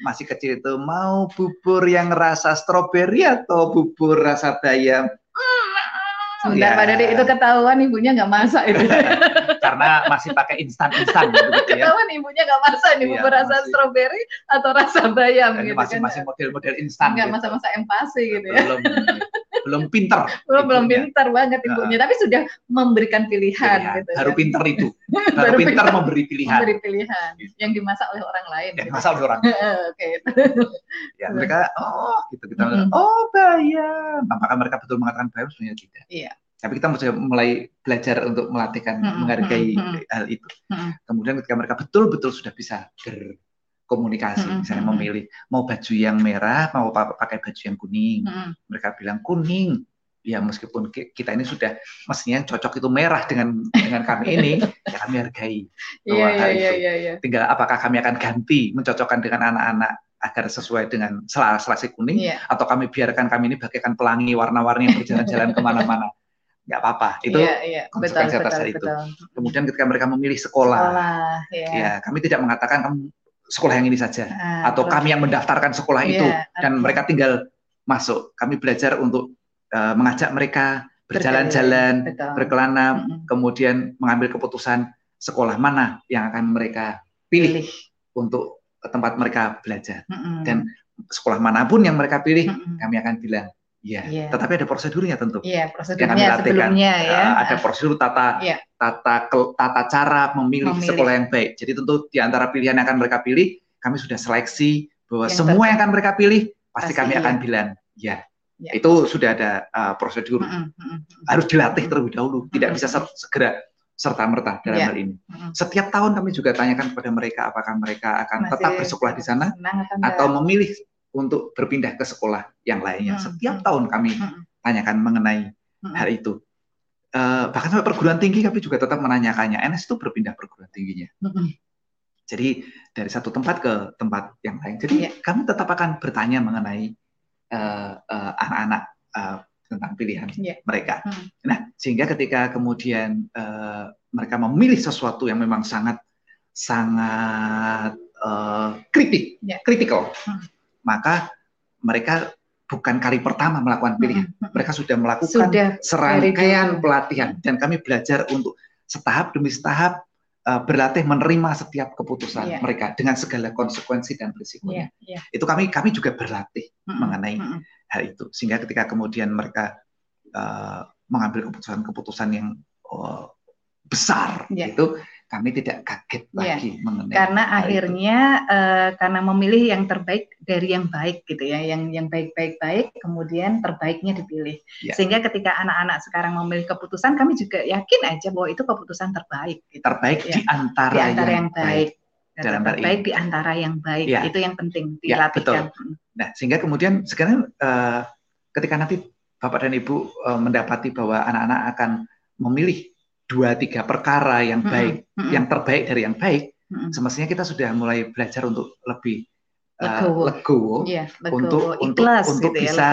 masih kecil itu mau bubur yang rasa stroberi atau bubur rasa bayam. Sebentar ya. Pak Dede itu ketahuan ibunya nggak masak itu. Karena masih pakai instan-instan gitu, gitu ya. Ketahuan ibunya nggak masak nih, iya, rasa stroberi atau rasa bayam gitu masih, kan. Masih model-model instan. Nggak gitu. masa-masa empasi gitu ya. Belum, belum pinter. Belum, belum pinter banget ibunya, tapi sudah memberikan pilihan. pilihan. Gitu, Baru kan. pinter itu. Baru, Baru pinter memberi pilihan. Memberi pilihan. Gitu. Yang dimasak oleh orang lain. Yang gitu. dimasak oleh orang. Oke. ya mereka, oh gitu kita, mm -hmm. oh bayam. Apakah mereka betul mengatakan bayam? Sebenarnya tidak. Iya tapi kita mulai belajar untuk melatihkan hmm, menghargai hmm, hal itu. Hmm. Kemudian ketika mereka betul-betul sudah bisa berkomunikasi, hmm, misalnya memilih mau baju yang merah, mau pakai baju yang kuning, hmm. mereka bilang kuning. Ya meskipun kita ini sudah mestinya cocok itu merah dengan dengan kami ini, ya kami hargai bahwa yeah, hal yeah, itu. Yeah, yeah. Tinggal apakah kami akan ganti mencocokkan dengan anak-anak agar sesuai dengan selasi kuning, yeah. atau kami biarkan kami ini bagaikan pelangi warna-warni yang berjalan-jalan ke mana-mana nggak apa-apa itu yeah, yeah. konsekuensi atas hal itu kemudian ketika mereka memilih sekolah, sekolah yeah. ya kami tidak mengatakan kamu sekolah yang ini saja uh, atau kami yang mendaftarkan sekolah yeah, itu dan mereka tinggal masuk kami belajar untuk uh, mengajak mereka berjalan-jalan berkelana mm -hmm. kemudian mengambil keputusan sekolah mana yang akan mereka pilih, pilih. untuk tempat mereka belajar mm -hmm. dan sekolah mana pun yang mereka pilih mm -hmm. kami akan bilang Iya, yeah. tetapi ada prosedurnya tentu. Iya, yeah, prosedurnya sebelumnya ya. Uh, ada prosedur tata yeah. tata tata cara memilih, memilih sekolah yang baik. Jadi tentu di antara pilihan yang akan mereka pilih, kami sudah seleksi bahwa yang semua yang akan mereka pilih pasti, pasti kami iya. akan bilang ya. Yeah. Itu sudah ada uh, prosedur. Mm -hmm. Harus dilatih terlebih dahulu, tidak mm -hmm. bisa segera serta merta dalam yeah. hal ini. Mm -hmm. Setiap tahun kami juga tanyakan kepada mereka apakah mereka akan Masih tetap bersekolah di sana atau memilih untuk berpindah ke sekolah yang lainnya. Hmm. Setiap hmm. tahun kami hmm. tanyakan mengenai hmm. hal itu. Uh, bahkan sampai perguruan tinggi kami juga tetap menanyakannya. NS itu berpindah perguruan tingginya. Hmm. Jadi dari satu tempat ke tempat yang lain. Jadi yeah. kami tetap akan bertanya mengenai uh, uh, anak-anak uh, tentang pilihan yeah. mereka. Hmm. Nah, sehingga ketika kemudian uh, mereka memilih sesuatu yang memang sangat sangat uh, kritik, yeah. kritikal, hmm maka mereka bukan kali pertama melakukan pilihan. Mereka sudah melakukan sudah serangkaian pelatihan dan kami belajar untuk setahap demi setahap uh, berlatih menerima setiap keputusan yeah. mereka dengan segala konsekuensi dan risikonya. Yeah, yeah. Itu kami kami juga berlatih mm -hmm. mengenai mm -hmm. hal itu sehingga ketika kemudian mereka uh, mengambil keputusan-keputusan yang uh, besar yeah. itu kami tidak kaget yeah. lagi mengenai karena akhirnya uh, karena memilih yang terbaik dari yang baik gitu ya yang yang baik-baik baik kemudian terbaiknya dipilih yeah. sehingga ketika anak-anak sekarang memilih keputusan kami juga yakin aja bahwa itu keputusan terbaik gitu. terbaik ya. di antara, di antara yang, yang baik, baik. dalam terbaik di antara yang baik ya. itu yang penting ya, dilatihkan ya, betul. nah sehingga kemudian sekarang uh, ketika nanti Bapak dan Ibu uh, mendapati bahwa anak-anak akan memilih dua tiga perkara yang baik, hmm. yang terbaik dari yang baik, hmm. semestinya kita sudah mulai belajar untuk lebih uh, legowo, yeah, untuk Ikhlas, untuk untuk gitu ya, bisa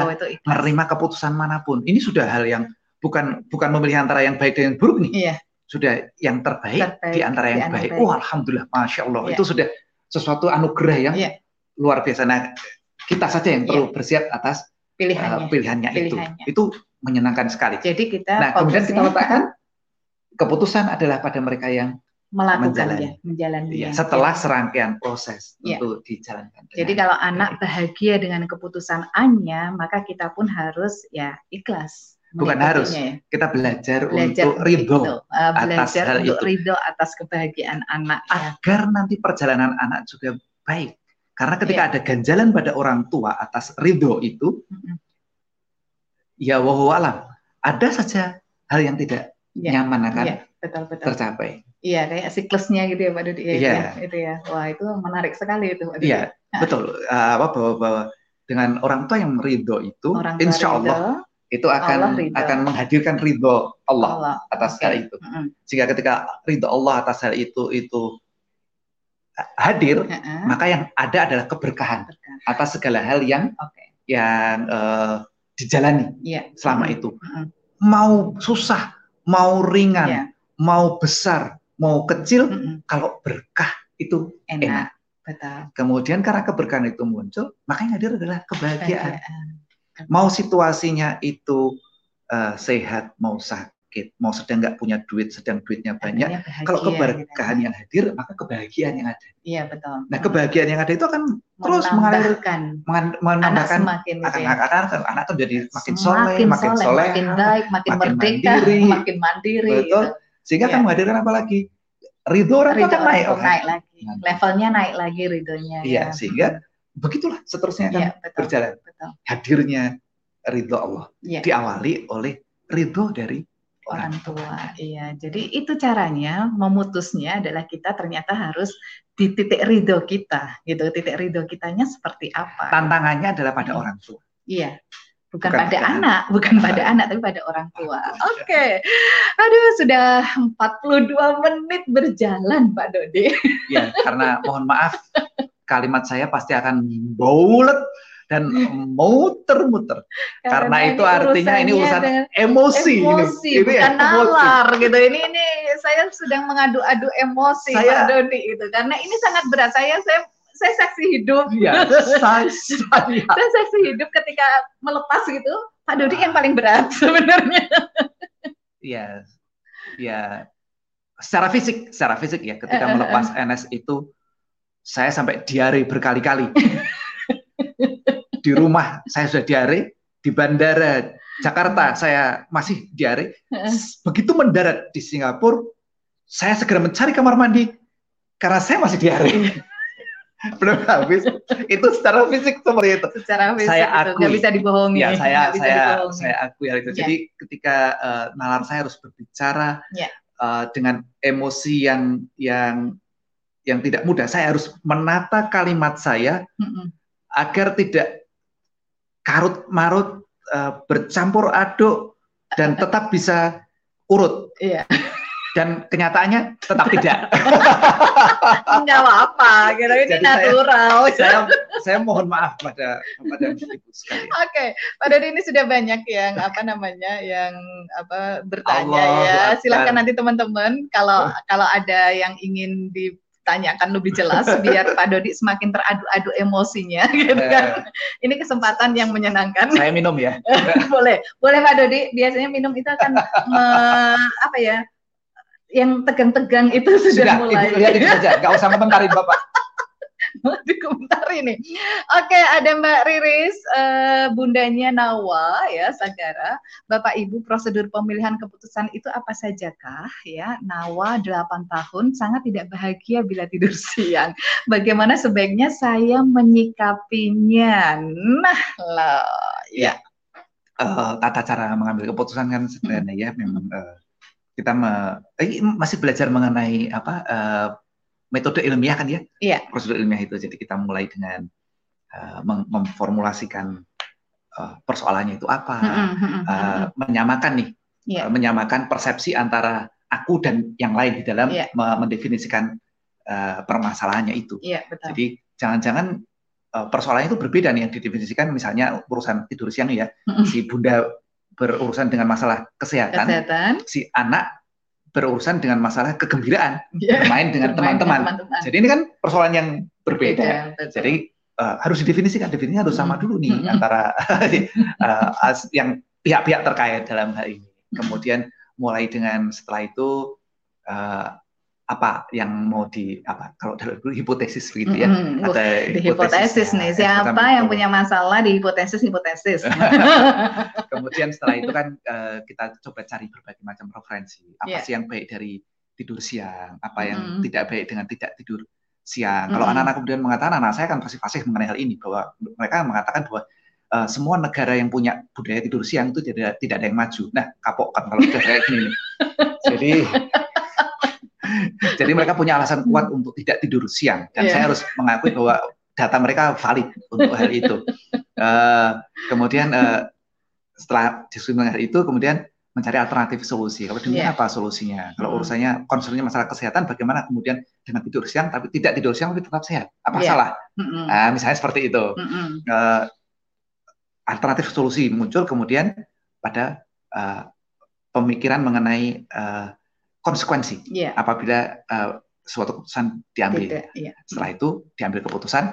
menerima keputusan mana pun. Ini sudah hal yang bukan bukan memilih antara yang baik dan yang buruk nih. Yeah. Sudah yang terbaik, terbaik di antara yang di baik. baik. Oh, alhamdulillah, masya Allah. Yeah. Itu sudah sesuatu anugerah yang yeah. luar biasa. Nah, kita saja yang perlu yeah. bersiap atas pilihannya, uh, pilihannya, pilihannya itu. Itu menyenangkan sekali. Jadi kita Nah, kemudian kita letakkan keputusan adalah pada mereka yang melakukannya, menjalani. Ya, setelah serangkaian proses ya. untuk dijalankan. Jadi kalau anak bahagia dengan keputusan A-nya, maka kita pun harus ya ikhlas. Bukan harus, ya. kita belajar, belajar untuk ridho uh, atas hal untuk itu. ridho atas kebahagiaan anak. Ya. Agar nanti perjalanan anak juga baik. Karena ketika ya. ada ganjalan pada orang tua atas ridho itu, mm -hmm. ya wahualam, ada saja hal yang tidak ya. nyaman akan ya, betul, betul. tercapai. Iya, kayak siklusnya gitu ya Pak Dudi. Iya. Ya, itu ya. Wah, itu menarik sekali itu Pak Dudi. Iya, betul. Uh, apa bahwa, bahwa dengan orang tua yang ridho itu, orang insya Allah ridho, itu akan akan menghadirkan ridho Allah, Allah. atas okay. hal itu. Mm -hmm. Sehingga ketika ridho Allah atas hal itu itu hadir, uh -huh. maka yang ada adalah keberkahan Berkah. atas segala hal yang okay. yang uh, dijalani yeah. selama uh -huh. itu. Uh -huh. Mau susah, mau ringan, yeah. mau besar, mau kecil mm -hmm. kalau berkah itu enak. enak. Betul. Kemudian karena keberkahan itu muncul, maka yang hadir adalah kebahagiaan. kebahagiaan. Mau situasinya itu uh, sehat, mau sakit, mau sedang nggak punya duit, sedang duitnya banyak. Bahagia, kalau keberkahan gitu. yang hadir, maka kebahagiaan yang ada. Iya betul. Nah kebahagiaan yang ada itu akan terus mengalir, menambahkan anak semakin akan, gitu ya. anak, anak tuh jadi makin soleh, makin soleh, makin baik, makin, makin merdeka, mandiri, makin mandiri. Betul. Gitu sehingga yeah. akan menghadirkan apa lagi? Ridho orang ridho akan naik, orang naik lagi. Nah. Levelnya naik lagi ridhonya. Iya, ya. sehingga begitulah seterusnya akan ya, betul, berjalan. Betul. Hadirnya ridho Allah ya. diawali oleh ridho dari orang tua. Iya, jadi itu caranya memutusnya adalah kita ternyata harus di titik ridho kita, gitu. Titik ridho kitanya seperti apa? Tantangannya adalah pada hmm. orang tua. Iya, bukan, bukan pada anak, bukan pada anak tapi pada orang tua. Oke. Okay. Aduh, sudah 42 menit berjalan Pak Dodi. Ya, karena mohon maaf kalimat saya pasti akan baulet dan muter-muter. Karena, karena itu artinya ini urusan emosi, emosi ini. bukan ya, nalar emosi. gitu. Ini ini saya sedang mengadu-adu emosi saya, Pak Dodi itu. Karena ini sangat berat. Saya saya saya saksi hidup. Iya, saya, saya. saya saksi hidup ketika melepas gitu. Pak Dodi yang paling berat sebenarnya. Iya, ya. Secara fisik, secara fisik ya, ketika melepas NS itu saya sampai diare berkali-kali. di rumah saya sudah diare, di bandara Jakarta saya masih diare. Begitu mendarat di Singapura, saya segera mencari kamar mandi karena saya masih diare belum habis itu secara fisik seperti itu secara fisik saya itu nggak bisa dibohongi ya saya saya dibohongi. saya akui hal itu ya. jadi ketika uh, nalar saya harus berbicara ya. uh, dengan emosi yang yang yang tidak mudah saya harus menata kalimat saya mm -mm. agar tidak karut marut uh, bercampur aduk dan tetap bisa urut iya dan kenyataannya tetap tidak. Enggak apa-apa, gitu ini Jadi natural. Saya, saya, saya mohon maaf pada pada ibu sekalian. Oke, okay. pada ini sudah banyak yang apa namanya yang apa bertanya Allah ya. Silahkan nanti teman-teman kalau kalau ada yang ingin di tanyakan lebih jelas biar Pak Dodi semakin teradu-adu emosinya gitu kan. Eh. Ini kesempatan yang menyenangkan. Saya minum ya. boleh. Boleh Pak Dodi. Biasanya minum itu akan me, apa ya? yang tegang-tegang itu sudah, sudah mulai. Ibu lihat itu saja, nggak usah komentarin Bapak. dikomentari nih. Oke, ada Mbak Riris, uh, bundanya Nawa ya, Sagara. Bapak Ibu, prosedur pemilihan keputusan itu apa saja kah? Ya, Nawa 8 tahun sangat tidak bahagia bila tidur siang. Bagaimana sebaiknya saya menyikapinya? Nah, loh, ya. Uh, tata cara mengambil keputusan kan sebenarnya ya memang uh, kita me, eh, masih belajar mengenai apa uh, metode ilmiah kan ya? Iya. Prosedur ilmiah itu. Jadi kita mulai dengan uh, mem memformulasikan uh, persoalannya itu apa, uh, menyamakan nih, yeah. uh, menyamakan persepsi antara aku dan yang lain di dalam yeah. mendefinisikan uh, permasalahannya itu. Yeah, betul. Jadi jangan-jangan uh, persoalannya itu berbeda nih yang didefinisikan misalnya urusan tidur siang ya, si bunda berurusan dengan masalah kesehatan, kesehatan. si anak berurusan dengan masalah kegembiraan, yeah. bermain dengan teman-teman. Jadi ini kan persoalan yang berbeda. Beda, Jadi uh, harus didefinisikan, definisinya harus sama dulu nih hmm. antara uh, yang pihak-pihak terkait dalam hal ini. Kemudian mulai dengan setelah itu uh, apa yang mau di apa kalau dalam hipotesis begitu ya mm-hmm. ada di hipotesis, nih siapa yang punya masalah di hipotesis hipotesis kemudian setelah itu kan uh, kita coba cari berbagai macam referensi apa yeah. sih yang baik dari tidur siang apa yang mm. tidak baik dengan tidak tidur siang mm. kalau anak-anak kemudian mengatakan anak saya kan pasti fasih mengenai hal ini bahwa mereka mengatakan bahwa uh, semua negara yang punya budaya tidur siang itu tidak tidak ada yang maju nah kapok kan kalau sudah kayak gini jadi jadi mereka punya alasan kuat untuk tidak tidur siang dan yeah. saya harus mengakui bahwa data mereka valid untuk hal itu. Uh, kemudian uh, setelah diskusi mengenai itu, kemudian mencari alternatif solusi. Kalau demikian yeah. apa solusinya? Kalau urusannya concernnya masalah kesehatan, bagaimana kemudian dengan tidur siang tapi tidak tidur siang tapi tetap sehat? Apa yeah. salah? Mm -hmm. Nah, misalnya seperti itu. Mm -hmm. uh, alternatif solusi muncul kemudian pada uh, pemikiran mengenai uh, konsekuensi yeah. apabila uh, suatu keputusan diambil. Tidak, yeah. Setelah itu diambil keputusan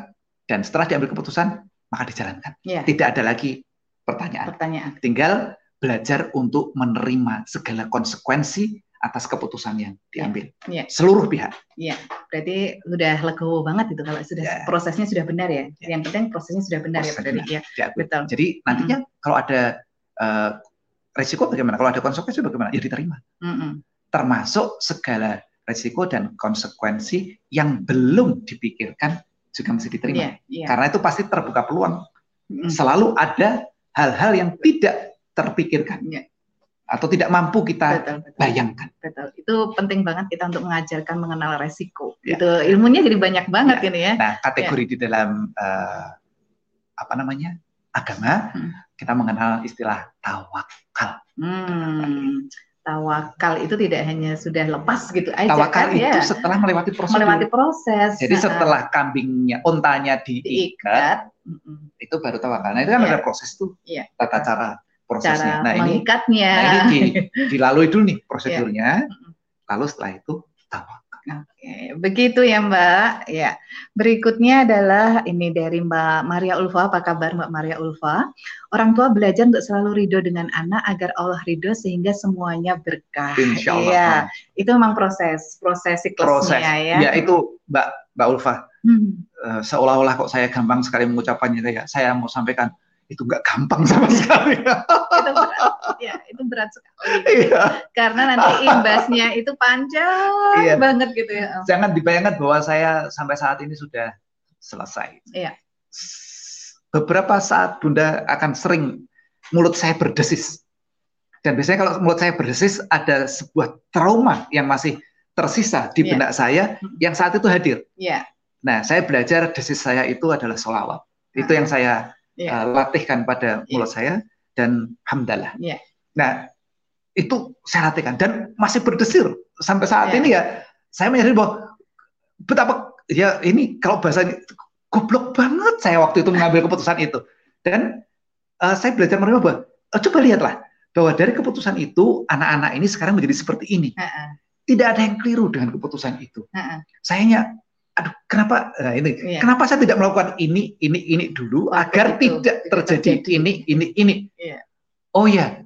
dan setelah diambil keputusan maka dijalankan. Yeah. Tidak ada lagi pertanyaan. pertanyaan. Tinggal belajar untuk menerima segala konsekuensi atas keputusan yang diambil yeah. Yeah. seluruh pihak. Iya, berarti sudah legowo banget itu kalau sudah yeah. prosesnya sudah benar ya. Yeah. Yang penting prosesnya sudah benar ya, Proses ya Pak Dodi. Ya, betul. Jadi nantinya mm -hmm. kalau ada uh, resiko bagaimana? Kalau ada konsekuensi bagaimana? Ya diterima. Mm -hmm termasuk segala resiko dan konsekuensi yang belum dipikirkan juga mesti diterima. Yeah, yeah. Karena itu pasti terbuka peluang. Mm. Selalu ada hal-hal yang tidak terpikirkan. Yeah. Atau tidak mampu kita betul, betul. bayangkan. Betul. Itu penting banget kita untuk mengajarkan mengenal resiko. Yeah. Itu ilmunya jadi banyak banget yeah. ini ya. Nah, kategori yeah. di dalam uh, apa namanya? agama, hmm. kita mengenal istilah tawakal. Hmm tawakal itu tidak hanya sudah lepas gitu aja tawakal kan, itu ya. setelah melewati proses melewati proses jadi nah. setelah kambingnya ontanya diikat, diikat. itu baru tawakal nah itu kan ya. ada proses tuh ya. tata cara prosesnya cara nah ini nah ini di, dilalui dulu nih prosedurnya ya. lalu setelah itu tawakal Oke, begitu ya Mbak. Ya, berikutnya adalah ini dari Mbak Maria Ulfa. Apa kabar Mbak Maria Ulfa? Orang tua belajar untuk selalu ridho dengan anak agar Allah ridho sehingga semuanya berkah. Insya Allah. Ya, itu memang proses, proses siklusnya proses. ya. Ya itu Mbak Mbak Ulfa. Hmm. Uh, seolah-olah kok saya gampang sekali mengucapkannya ya. Saya mau sampaikan itu nggak gampang sama sekali. itu berat, ya itu berat sekali. Iya. Karena nanti imbasnya itu panjang iya. banget gitu ya. Jangan dibayangkan bahwa saya sampai saat ini sudah selesai. Iya. Beberapa saat Bunda akan sering mulut saya berdesis. Dan biasanya kalau mulut saya berdesis ada sebuah trauma yang masih tersisa di iya. benak saya yang saat itu hadir. Iya. Nah, saya belajar desis saya itu adalah solawat. Itu yang saya yeah. uh, latihkan pada iya. mulut yeah. saya dan hamdalah. Yeah. Nah, itu saya latihkan dan masih berdesir sampai saat yeah. ini ya. Saya menyadari bahwa betapa ya ini kalau bahasanya goblok banget saya waktu itu mengambil keputusan itu. Dan uh, saya belajar menerima bahwa uh, coba lihatlah bahwa dari keputusan itu anak-anak ini sekarang menjadi seperti ini. Uh -uh. Tidak ada yang keliru dengan keputusan itu. Uh -uh. Aduh kenapa? Nah ini. Yeah. kenapa saya tidak melakukan ini ini ini dulu oh, agar itu, tidak terjadi, terjadi. ini ini ini? Yeah. oh ya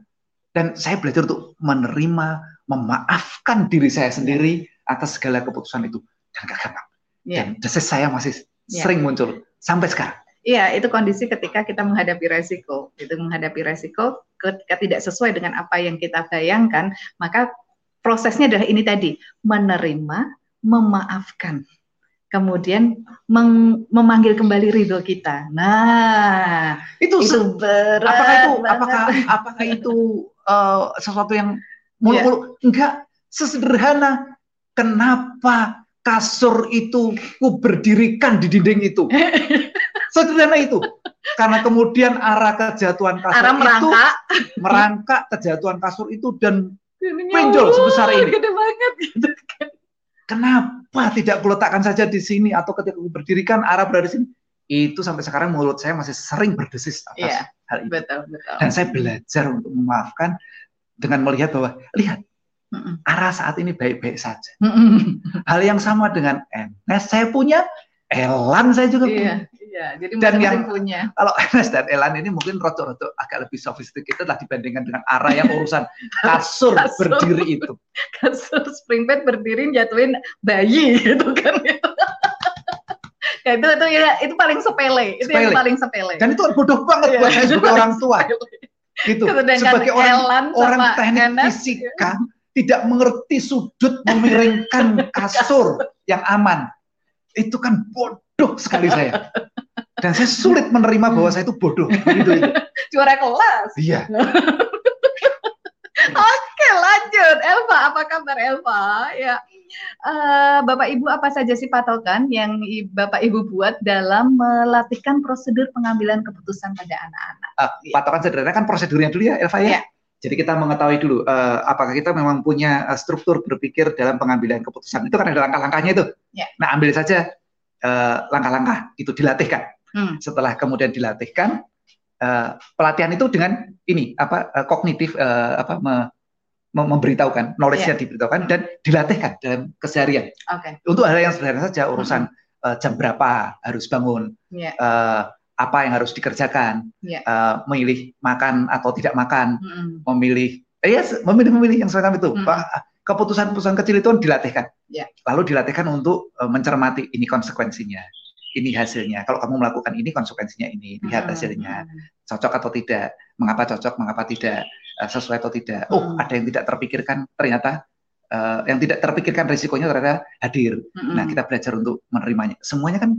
dan saya belajar untuk menerima memaafkan diri saya sendiri atas segala keputusan itu. Dan gak gampang yeah. dan desis saya masih yeah. sering muncul. Sampai sekarang. Iya, itu kondisi ketika kita menghadapi resiko. Itu menghadapi resiko ketika tidak sesuai dengan apa yang kita bayangkan, maka prosesnya adalah ini tadi, menerima, memaafkan kemudian memanggil kembali ridho kita. Nah, itu, itu berat. Apakah itu banget. apakah apakah itu uh, sesuatu yang mulu-mulu? Yeah. Enggak, sesederhana kenapa kasur itu ku berdirikan di dinding itu. Sederhana itu. karena kemudian arah kejatuhan kasur arah merangkak. itu merangkak kejatuhan kasur itu dan pinjol sebesar ini. Gede banget gitu. Kenapa tidak kuletakkan saja di sini atau ketika aku berdirikan arah berada di sini? Itu sampai sekarang mulut saya masih sering berdesis atas yeah, hal itu. Betul, betul. Dan saya belajar untuk memaafkan dengan melihat bahwa lihat mm -mm. arah saat ini baik-baik saja. Mm -mm. Hal yang sama dengan Enes saya punya, Elan saya juga iya. punya. Iya, jadi dan yang punya. Kalau Ernest dan Elan ini mungkin rotok-rotok agak lebih sophisticated lah dibandingkan dengan Ara yang urusan kasur, kasur. berdiri itu. Kasur spring bed berdiri jatuhin bayi gitu kan itu. ya itu itu ya itu paling sepele, sepele. itu yang paling sepele. Dan itu bodoh banget buat saya sebagai orang tua. Gitu. Sebagai orang Elan orang teknik Enes, fisika tidak mengerti sudut memiringkan kasur yang aman. Itu kan bodoh sekali saya. Dan saya sulit menerima bahwa saya itu bodoh. Gitu, itu. Juara kelas. Iya. Oke, lanjut. Elva, apa kabar Elva? Ya. Uh, Bapak Ibu apa saja sih patokan yang Bapak Ibu buat dalam melatihkan prosedur pengambilan keputusan pada anak-anak? Uh, patokan sederhana kan prosedurnya dulu ya, Elva ya. ya. Jadi kita mengetahui dulu uh, apakah kita memang punya uh, struktur berpikir dalam pengambilan keputusan. Itu kan ada langkah-langkahnya itu. Ya. Nah, ambil saja langkah-langkah uh, itu dilatihkan. Hmm. Setelah kemudian dilatihkan, uh, pelatihan itu dengan ini apa uh, kognitif uh, apa me, me, memberitahukan, knowledge-nya yeah. diberitahukan dan dilatihkan dalam keseharian. Okay. Untuk hal yang sederhana saja urusan hmm. uh, jam berapa harus bangun, yeah. uh, apa yang harus dikerjakan, yeah. uh, memilih makan atau tidak makan, hmm. memilih, eh, yes, memilih-memilih yang semacam itu. Hmm. Keputusan-keputusan kecil itu dilatihkan, yeah. lalu dilatihkan untuk uh, mencermati ini konsekuensinya ini hasilnya. Kalau kamu melakukan ini konsekuensinya ini, lihat hmm, hasilnya. Hmm. Cocok atau tidak? Mengapa cocok, mengapa tidak? Uh, sesuai atau tidak? Oh, hmm. ada yang tidak terpikirkan ternyata uh, yang tidak terpikirkan risikonya ternyata hadir. Nah, kita belajar untuk menerimanya. Semuanya kan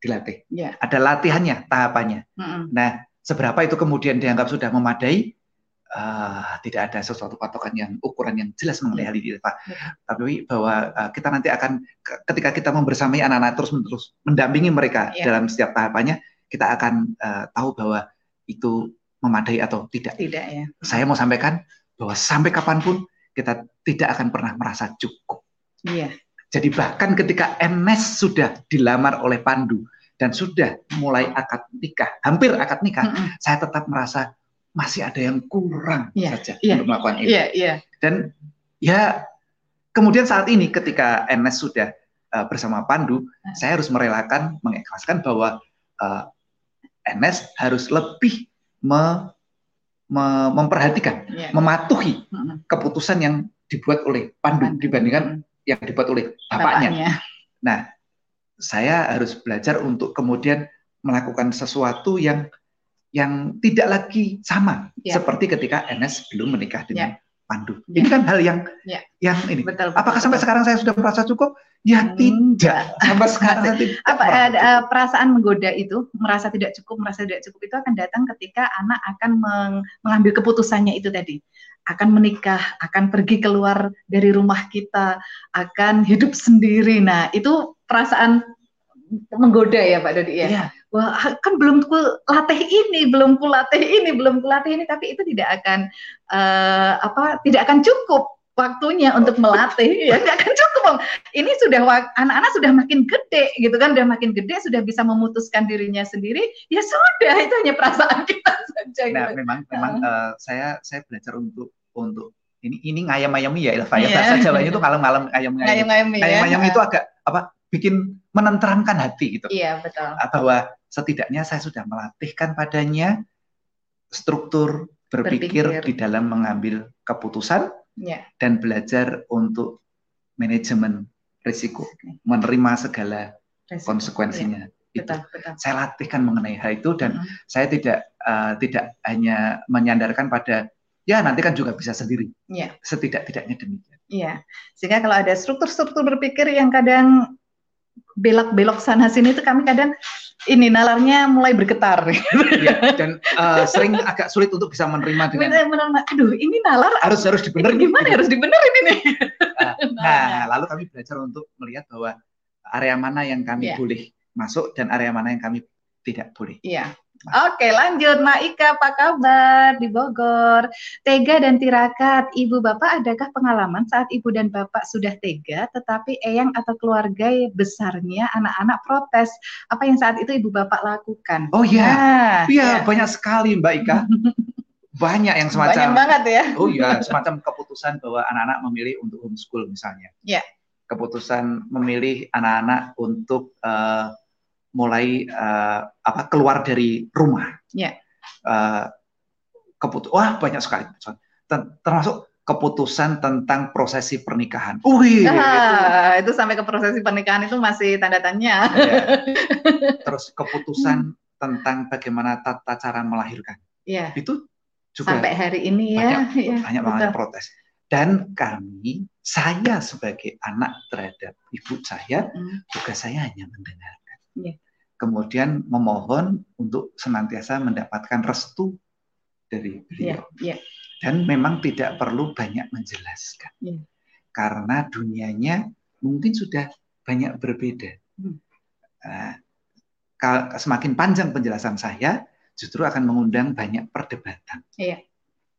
dilatih. Yeah. Ada latihannya, tahapannya. Nah, seberapa itu kemudian dianggap sudah memadai? Uh, tidak ada sesuatu patokan yang ukuran yang jelas mengenai hal ini, Pak. Tapi bahwa uh, kita nanti akan ketika kita membersamai anak-anak terus menerus mendampingi mereka ya. dalam setiap tahapannya, kita akan uh, tahu bahwa itu memadai atau tidak. Tidak ya. Saya mau sampaikan bahwa sampai kapan pun kita tidak akan pernah merasa cukup. Iya. Jadi bahkan ketika Enes sudah dilamar oleh Pandu dan sudah mulai akad nikah, hampir akad nikah, mm -hmm. saya tetap merasa masih ada yang kurang yeah, saja yeah, untuk melakukan ini. Yeah, yeah. Dan ya kemudian saat ini ketika NS sudah uh, bersama Pandu, uh. saya harus merelakan mengikhlaskan bahwa uh, eh, NS harus lebih me, me, memperhatikan, yeah. mematuhi uh keputusan yang dibuat oleh Pandu, Pandu. dibandingkan yang dibuat oleh bapaknya. bapaknya. Nah, saya harus belajar untuk kemudian melakukan sesuatu yang yang tidak lagi sama ya. seperti ketika NS belum menikah dengan ya. Pandu. Ya. Ini kan hal yang ya. yang ini. Betul, betul, Apakah betul. sampai sekarang saya sudah merasa cukup? Ya hmm. tidak. Sampai sekarang saya tidak. Apa ada perasaan menggoda itu, merasa tidak cukup, merasa tidak cukup itu akan datang ketika anak akan meng mengambil keputusannya itu tadi. Akan menikah, akan pergi keluar dari rumah kita, akan hidup sendiri. Nah, itu perasaan menggoda ya Pak Dodi ya. ya wah kan belum ku latih ini, belum ku latih ini, belum ku latih ini, tapi itu tidak akan uh, apa, tidak akan cukup waktunya untuk melatih ya tidak akan cukup ini sudah anak-anak sudah makin gede gitu kan sudah makin gede sudah bisa memutuskan dirinya sendiri ya sudah itu hanya perasaan kita saja nah gitu. memang memang uh, saya saya belajar untuk untuk ini ini ngayam-ngayami ya Ilva ya. Bahasa Jawanya itu ngalem-ngalem ngayam-ngayam. Ngayam-ngayam itu agak apa bikin menenteramkan hati gitu. Iya, betul. Bahwa setidaknya saya sudah melatihkan padanya struktur berpikir, berpikir. di dalam mengambil keputusan ya. dan belajar untuk manajemen risiko, menerima segala risiko. konsekuensinya. Ya. Itu. Betul, betul. Saya latihkan mengenai hal itu dan -huh. saya tidak uh, tidak hanya menyandarkan pada ya nanti kan juga bisa sendiri. Ya. Setidak-tidaknya demikian. Iya. Sehingga kalau ada struktur-struktur berpikir yang kadang belok-belok sana sini itu kami kadang ini nalarnya mulai bergetar. Ya, dan uh, sering agak sulit untuk bisa menerima dengan. Menerima, aduh ini nalar harus harus dibenerin. Gimana harus dibenerin ini? Nah, nah, lalu kami belajar untuk melihat bahwa area mana yang kami yeah. boleh masuk dan area mana yang kami tidak boleh. Iya. Oke, lanjut. Maika, apa kabar di Bogor? Tega dan tirakat, ibu bapak adakah pengalaman saat ibu dan bapak sudah tega, tetapi eyang atau keluarga besarnya anak-anak protes? Apa yang saat itu ibu bapak lakukan? Oh iya, nah, iya ya. banyak sekali Mbak Ika. banyak yang semacam banyak banget ya. Oh iya, semacam keputusan bahwa anak-anak memilih untuk homeschool misalnya. Iya. Keputusan memilih anak-anak untuk uh, mulai uh, apa keluar dari rumah. Yeah. Ya. Uh, wah banyak sekali termasuk keputusan tentang prosesi pernikahan. Wih, ah, itu. itu sampai ke prosesi pernikahan itu masih tanda tanya. Ya. Terus keputusan tentang bagaimana tata cara melahirkan. Ya. Itu juga sampai hari ini ya. Banyak, ya, banyak banget protes. Dan kami, saya sebagai anak terhadap ibu saya, hmm. tugas saya hanya mendengar yeah. kemudian memohon untuk senantiasa mendapatkan restu dari beliau. Yeah. Yeah. Dan memang tidak perlu banyak menjelaskan, yeah. karena dunianya mungkin sudah banyak berbeda. Hmm. Uh, semakin panjang penjelasan saya, justru akan mengundang banyak perdebatan. Yeah.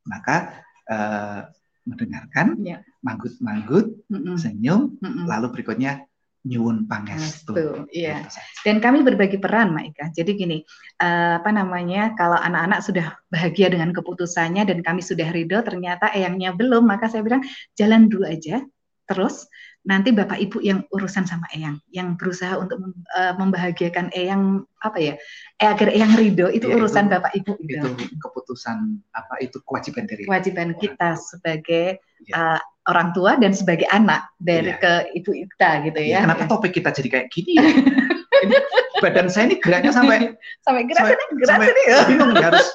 Maka uh, mendengarkan, yeah. manggut-manggut, mm -mm. senyum, mm -mm. lalu berikutnya nyuwun pangestu. Iya. Gitu Dan kami berbagi peran, Maika. Jadi gini, uh, apa namanya? Kalau anak-anak sudah bahagia dengan keputusannya dan kami sudah ridho, ternyata eyangnya belum, maka saya bilang jalan dulu aja. Terus nanti bapak ibu yang urusan sama eyang, yang berusaha untuk uh, membahagiakan eyang apa ya, eh, agar eyang ridho itu ya, urusan itu, bapak ibu. Gitu. Itu keputusan apa? Itu kewajiban dari kewajiban kita sebagai ya. uh, orang tua dan sebagai anak dari iya. ke ibu kita gitu ya. ya. Kenapa topik kita jadi kayak gini ya? ini, badan saya ini geraknya sampai sampai gerak sampai, sini, gerak sampai sini. Bingung harus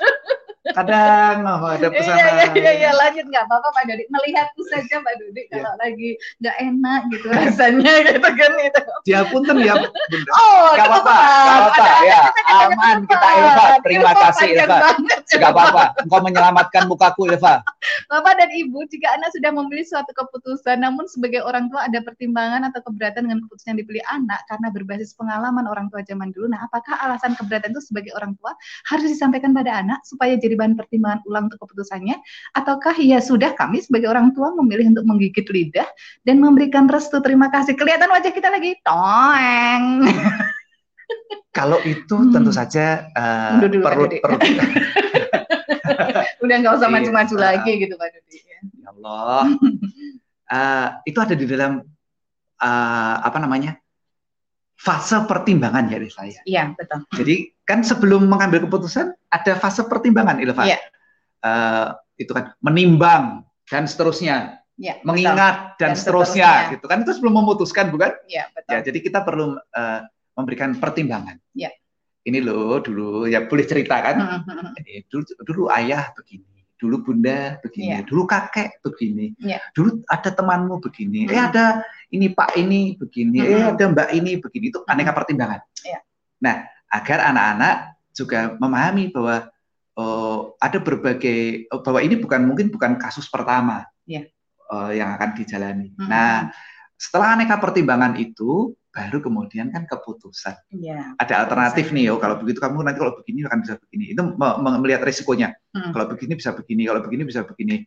kadang oh, ada pesanan. Iya, iya, iya, iya, lanjut nggak apa-apa Pak Dodi. Melihatku saja Pak Dodi iya. kalau lagi nggak enak gitu rasanya gitu kan itu. Ya punten ya. Bunda. Oh, nggak apa-apa, nggak apa-apa ya. Aman kita Eva. Terima kasih Eva. Nggak apa-apa. Engkau menyelamatkan mukaku Eva. Bapak dan Ibu, jika Anda sudah memilih suatu keputusan, namun sebagai orang tua ada pertimbangan atau keberatan dengan keputusan yang dipilih anak karena berbasis pengalaman orang tua zaman dulu. Nah, apakah alasan keberatan itu sebagai orang tua harus disampaikan pada anak supaya jadi bahan pertimbangan ulang untuk keputusannya? Ataukah ya sudah kami sebagai orang tua memilih untuk menggigit lidah dan memberikan restu terima kasih. Kelihatan wajah kita lagi toeng. Kalau itu hmm. tentu saja uh, perlu perlu udah nggak usah iya. maju-maju iya. lagi gitu Pak Dudi. Ya, ya Allah, uh, itu ada di dalam uh, apa namanya fase pertimbangan ya saya. Iya betul. Jadi kan sebelum mengambil keputusan ada fase pertimbangan Ilva. Iya. Uh, itu kan menimbang dan seterusnya. Ya, mengingat dan, dan seterusnya, seterusnya gitu kan itu sebelum memutuskan bukan? Iya betul. Ya, jadi kita perlu uh, memberikan pertimbangan. Iya. Ini loh dulu ya boleh cerita kan? Eh, dulu dulu ayah begini, dulu bunda begini, yeah. dulu kakek begini, yeah. dulu ada temanmu begini, mm. eh ada ini pak ini begini, mm. eh ada mbak ini begini itu aneka pertimbangan. Yeah. Nah agar anak-anak juga memahami bahwa oh, ada berbagai oh, bahwa ini bukan mungkin bukan kasus pertama yeah. oh, yang akan dijalani. Mm. Nah setelah aneka pertimbangan itu baru kemudian kan keputusan. Ya, Ada alternatif nih, oh kalau begitu kamu nanti kalau begini akan bisa begini. Itu melihat risikonya. Hmm. Kalau begini bisa begini, kalau begini bisa begini.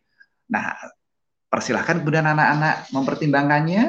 Nah, persilahkan kemudian anak-anak mempertimbangkannya,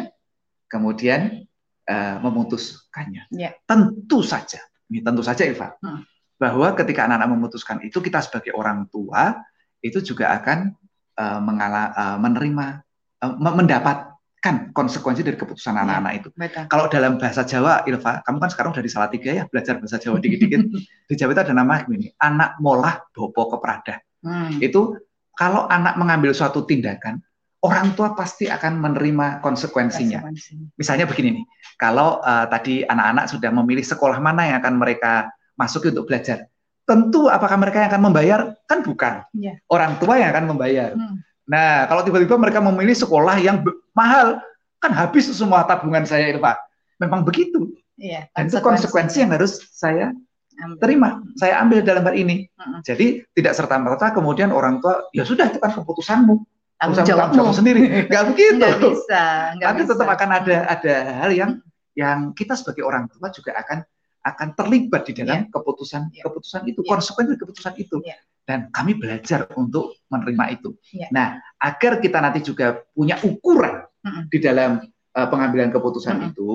kemudian uh, memutuskannya. Ya. Tentu saja, ini tentu saja Eva, hmm. bahwa ketika anak-anak memutuskan itu kita sebagai orang tua itu juga akan uh, mengala, uh, menerima, uh, mendapat kan konsekuensi dari keputusan iya, anak-anak ya, itu. Betul. Kalau dalam bahasa Jawa, Ilva, kamu kan sekarang dari salah tiga ya belajar bahasa Jawa dikit-dikit. di Jawa itu ada nama ini, anak molah bopo keprada. Hmm. Itu kalau anak mengambil suatu tindakan, orang tua pasti akan menerima konsekuensinya. Konsekuensi. Misalnya begini nih, kalau uh, tadi anak-anak sudah memilih sekolah mana yang akan mereka masuki untuk belajar, tentu apakah mereka yang akan membayar? Kan bukan. Ya. Orang tua yang akan membayar. Hmm Nah, kalau tiba-tiba mereka memilih sekolah yang mahal, kan habis semua tabungan saya itu, Pak. Memang begitu. Iya, Dan itu konsekuensi yang harus saya ambil. terima, saya ambil dalam hal ini. Uh-huh. Jadi tidak serta merta kemudian orang tua, ya sudah itu kan keputusanmu. Tanggung jawabmu sendiri. Gak begitu. Gak bisa. Gak Tapi bisa. tetap akan ada ada hal yang yang kita sebagai orang tua juga akan akan terlibat di dalam yeah. keputusan yeah. keputusan itu, yeah. konsekuensi keputusan itu. Yeah. Dan kami belajar untuk menerima itu. Yeah. Nah, agar kita nanti juga punya ukuran mm -hmm. di dalam uh, pengambilan keputusan mm -hmm. itu,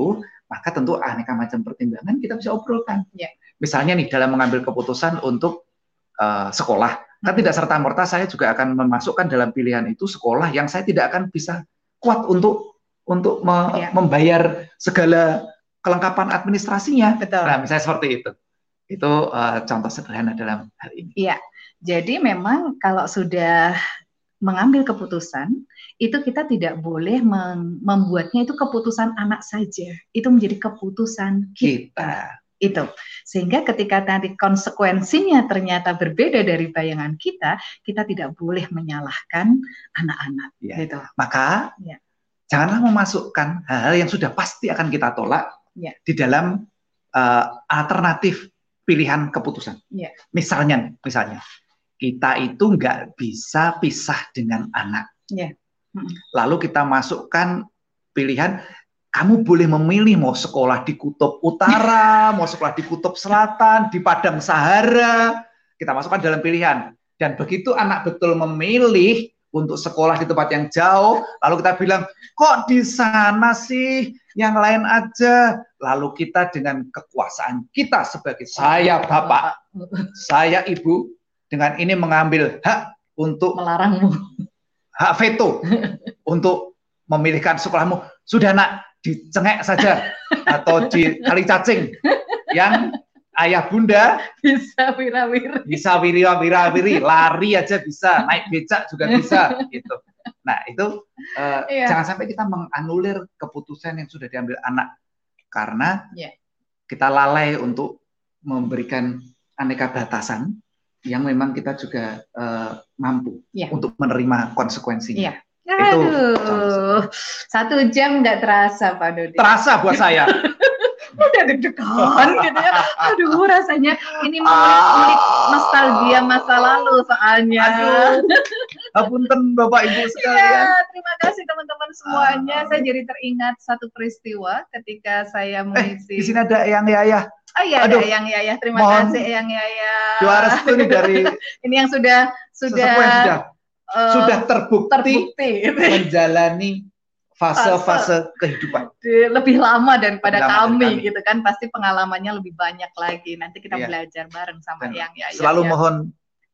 maka tentu aneka macam pertimbangan kita bisa obrolkan. Yeah. Misalnya nih dalam mengambil keputusan untuk uh, sekolah, kan tidak serta merta saya juga akan memasukkan dalam pilihan itu sekolah yang saya tidak akan bisa kuat untuk untuk me ya. membayar segala kelengkapan administrasinya. Betul. Nah, misalnya seperti itu. Itu uh, contoh sederhana dalam hal ini. Iya. Jadi memang kalau sudah mengambil keputusan, itu kita tidak boleh membuatnya itu keputusan anak saja. Itu menjadi keputusan kita. kita. Itu. Sehingga ketika nanti konsekuensinya ternyata berbeda dari bayangan kita, kita tidak boleh menyalahkan anak-anak. Ya. Gitu. Maka ya janganlah memasukkan hal-hal yang sudah pasti akan kita tolak ya. di dalam uh, alternatif pilihan keputusan. Ya. Misalnya, misalnya kita itu nggak bisa pisah dengan anak. Ya. Lalu kita masukkan pilihan kamu boleh memilih mau sekolah di kutub utara, mau sekolah di kutub selatan, di padang Sahara. Kita masukkan dalam pilihan. Dan begitu anak betul memilih, untuk sekolah di tempat yang jauh, lalu kita bilang, kok di sana sih yang lain aja? Lalu kita dengan kekuasaan kita sebagai saya bapak, saya ibu, dengan ini mengambil hak untuk melarangmu, hak veto untuk memilihkan sekolahmu. Sudah nak, dicengek saja atau di kali cacing yang ayah bunda bisa wirawiri bisa wira-wiri lari aja bisa naik becak juga bisa gitu nah itu uh, iya. jangan sampai kita menganulir keputusan yang sudah diambil anak karena yeah. kita lalai untuk memberikan aneka batasan yang memang kita juga uh, mampu yeah. untuk menerima konsekuensinya. Yeah. Aduh, satu jam nggak terasa Pak Dodi. Terasa buat saya. udah deg-degan gitu ya. Aduh, rasanya ini mengulik nostalgia masa lalu soalnya. Aduh. Apunten Bapak Ibu sekalian. Ya, terima kasih teman-teman semuanya. Saya jadi teringat satu peristiwa ketika saya mengisi. Eh, di sini ada yang Yaya. Oh iya, Aduh. ada yang Yaya. Terima Mohon kasih yang Yaya. Juara restu nih dari ini yang sudah sudah yang sudah, uh, sudah terbukti, terbukti menjalani fase-fase kehidupan. Lebih lama daripada lama kami, kami gitu kan pasti pengalamannya lebih banyak lagi. Nanti kita yeah. belajar bareng sama Dan yang ya. Selalu ya, mohon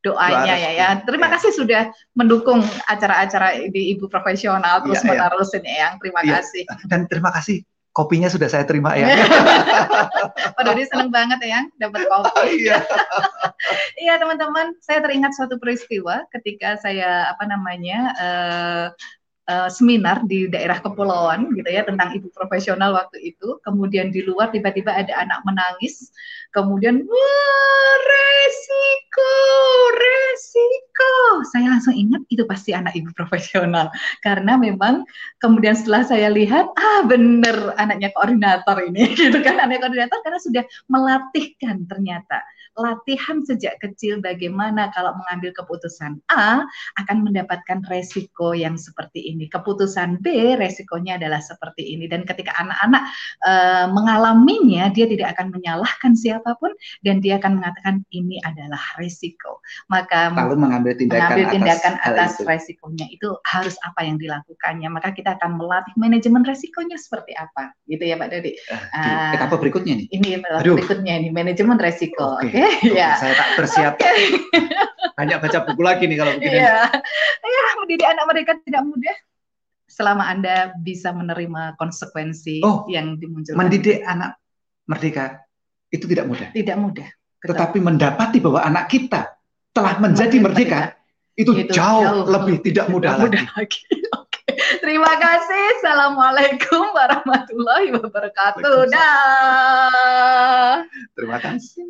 doanya ya ya. Terima ya. kasih sudah mendukung acara-acara di Ibu Profesional terus ya, menerus ini yang. Terima ya. kasih. Dan terima kasih kopinya sudah saya terima ya. Pak Dodi senang banget ya dapat kopi. Iya. Iya teman-teman, saya teringat suatu peristiwa ketika saya apa namanya uh, uh, seminar di daerah kepulauan gitu ya tentang ibu profesional waktu itu. Kemudian di luar tiba-tiba ada anak menangis. Kemudian wah resiko, resiko. Saya langsung ingat itu pasti anak ibu profesional karena memang kemudian setelah saya lihat ah bener anaknya koordinator ini gitu kan anaknya koordinator karena sudah melatihkan ternyata latihan sejak kecil bagaimana kalau mengambil keputusan A akan mendapatkan resiko yang seperti ini. Keputusan B resikonya adalah seperti ini dan ketika anak-anak e, mengalaminya dia tidak akan menyalahkan siapa pun dan dia akan mengatakan ini adalah resiko. Maka lalu mengambil tindakan, mengambil tindakan atas, atas resikonya itu harus apa yang dilakukannya. Maka kita akan melatih manajemen resikonya seperti apa. Gitu ya Pak Dodi. Uh, etapa berikutnya nih. Ini berikutnya ini manajemen resiko. Oke. Okay. Okay? ya. Saya tak bersiap. Okay. Banyak baca buku lagi nih kalau begini. Iya. Ya, mendidik anak mereka tidak mudah selama Anda bisa menerima konsekuensi oh, yang dimunculkan. Mendidik anak merdeka itu tidak mudah. Tidak mudah. Betul. Tetapi mendapati bahwa anak kita telah menjadi merdeka, itu, itu jauh, jauh lebih tidak mudah, mudah lagi. lagi. Terima kasih. Assalamualaikum warahmatullahi wabarakatuh. Dah. Terima kasih.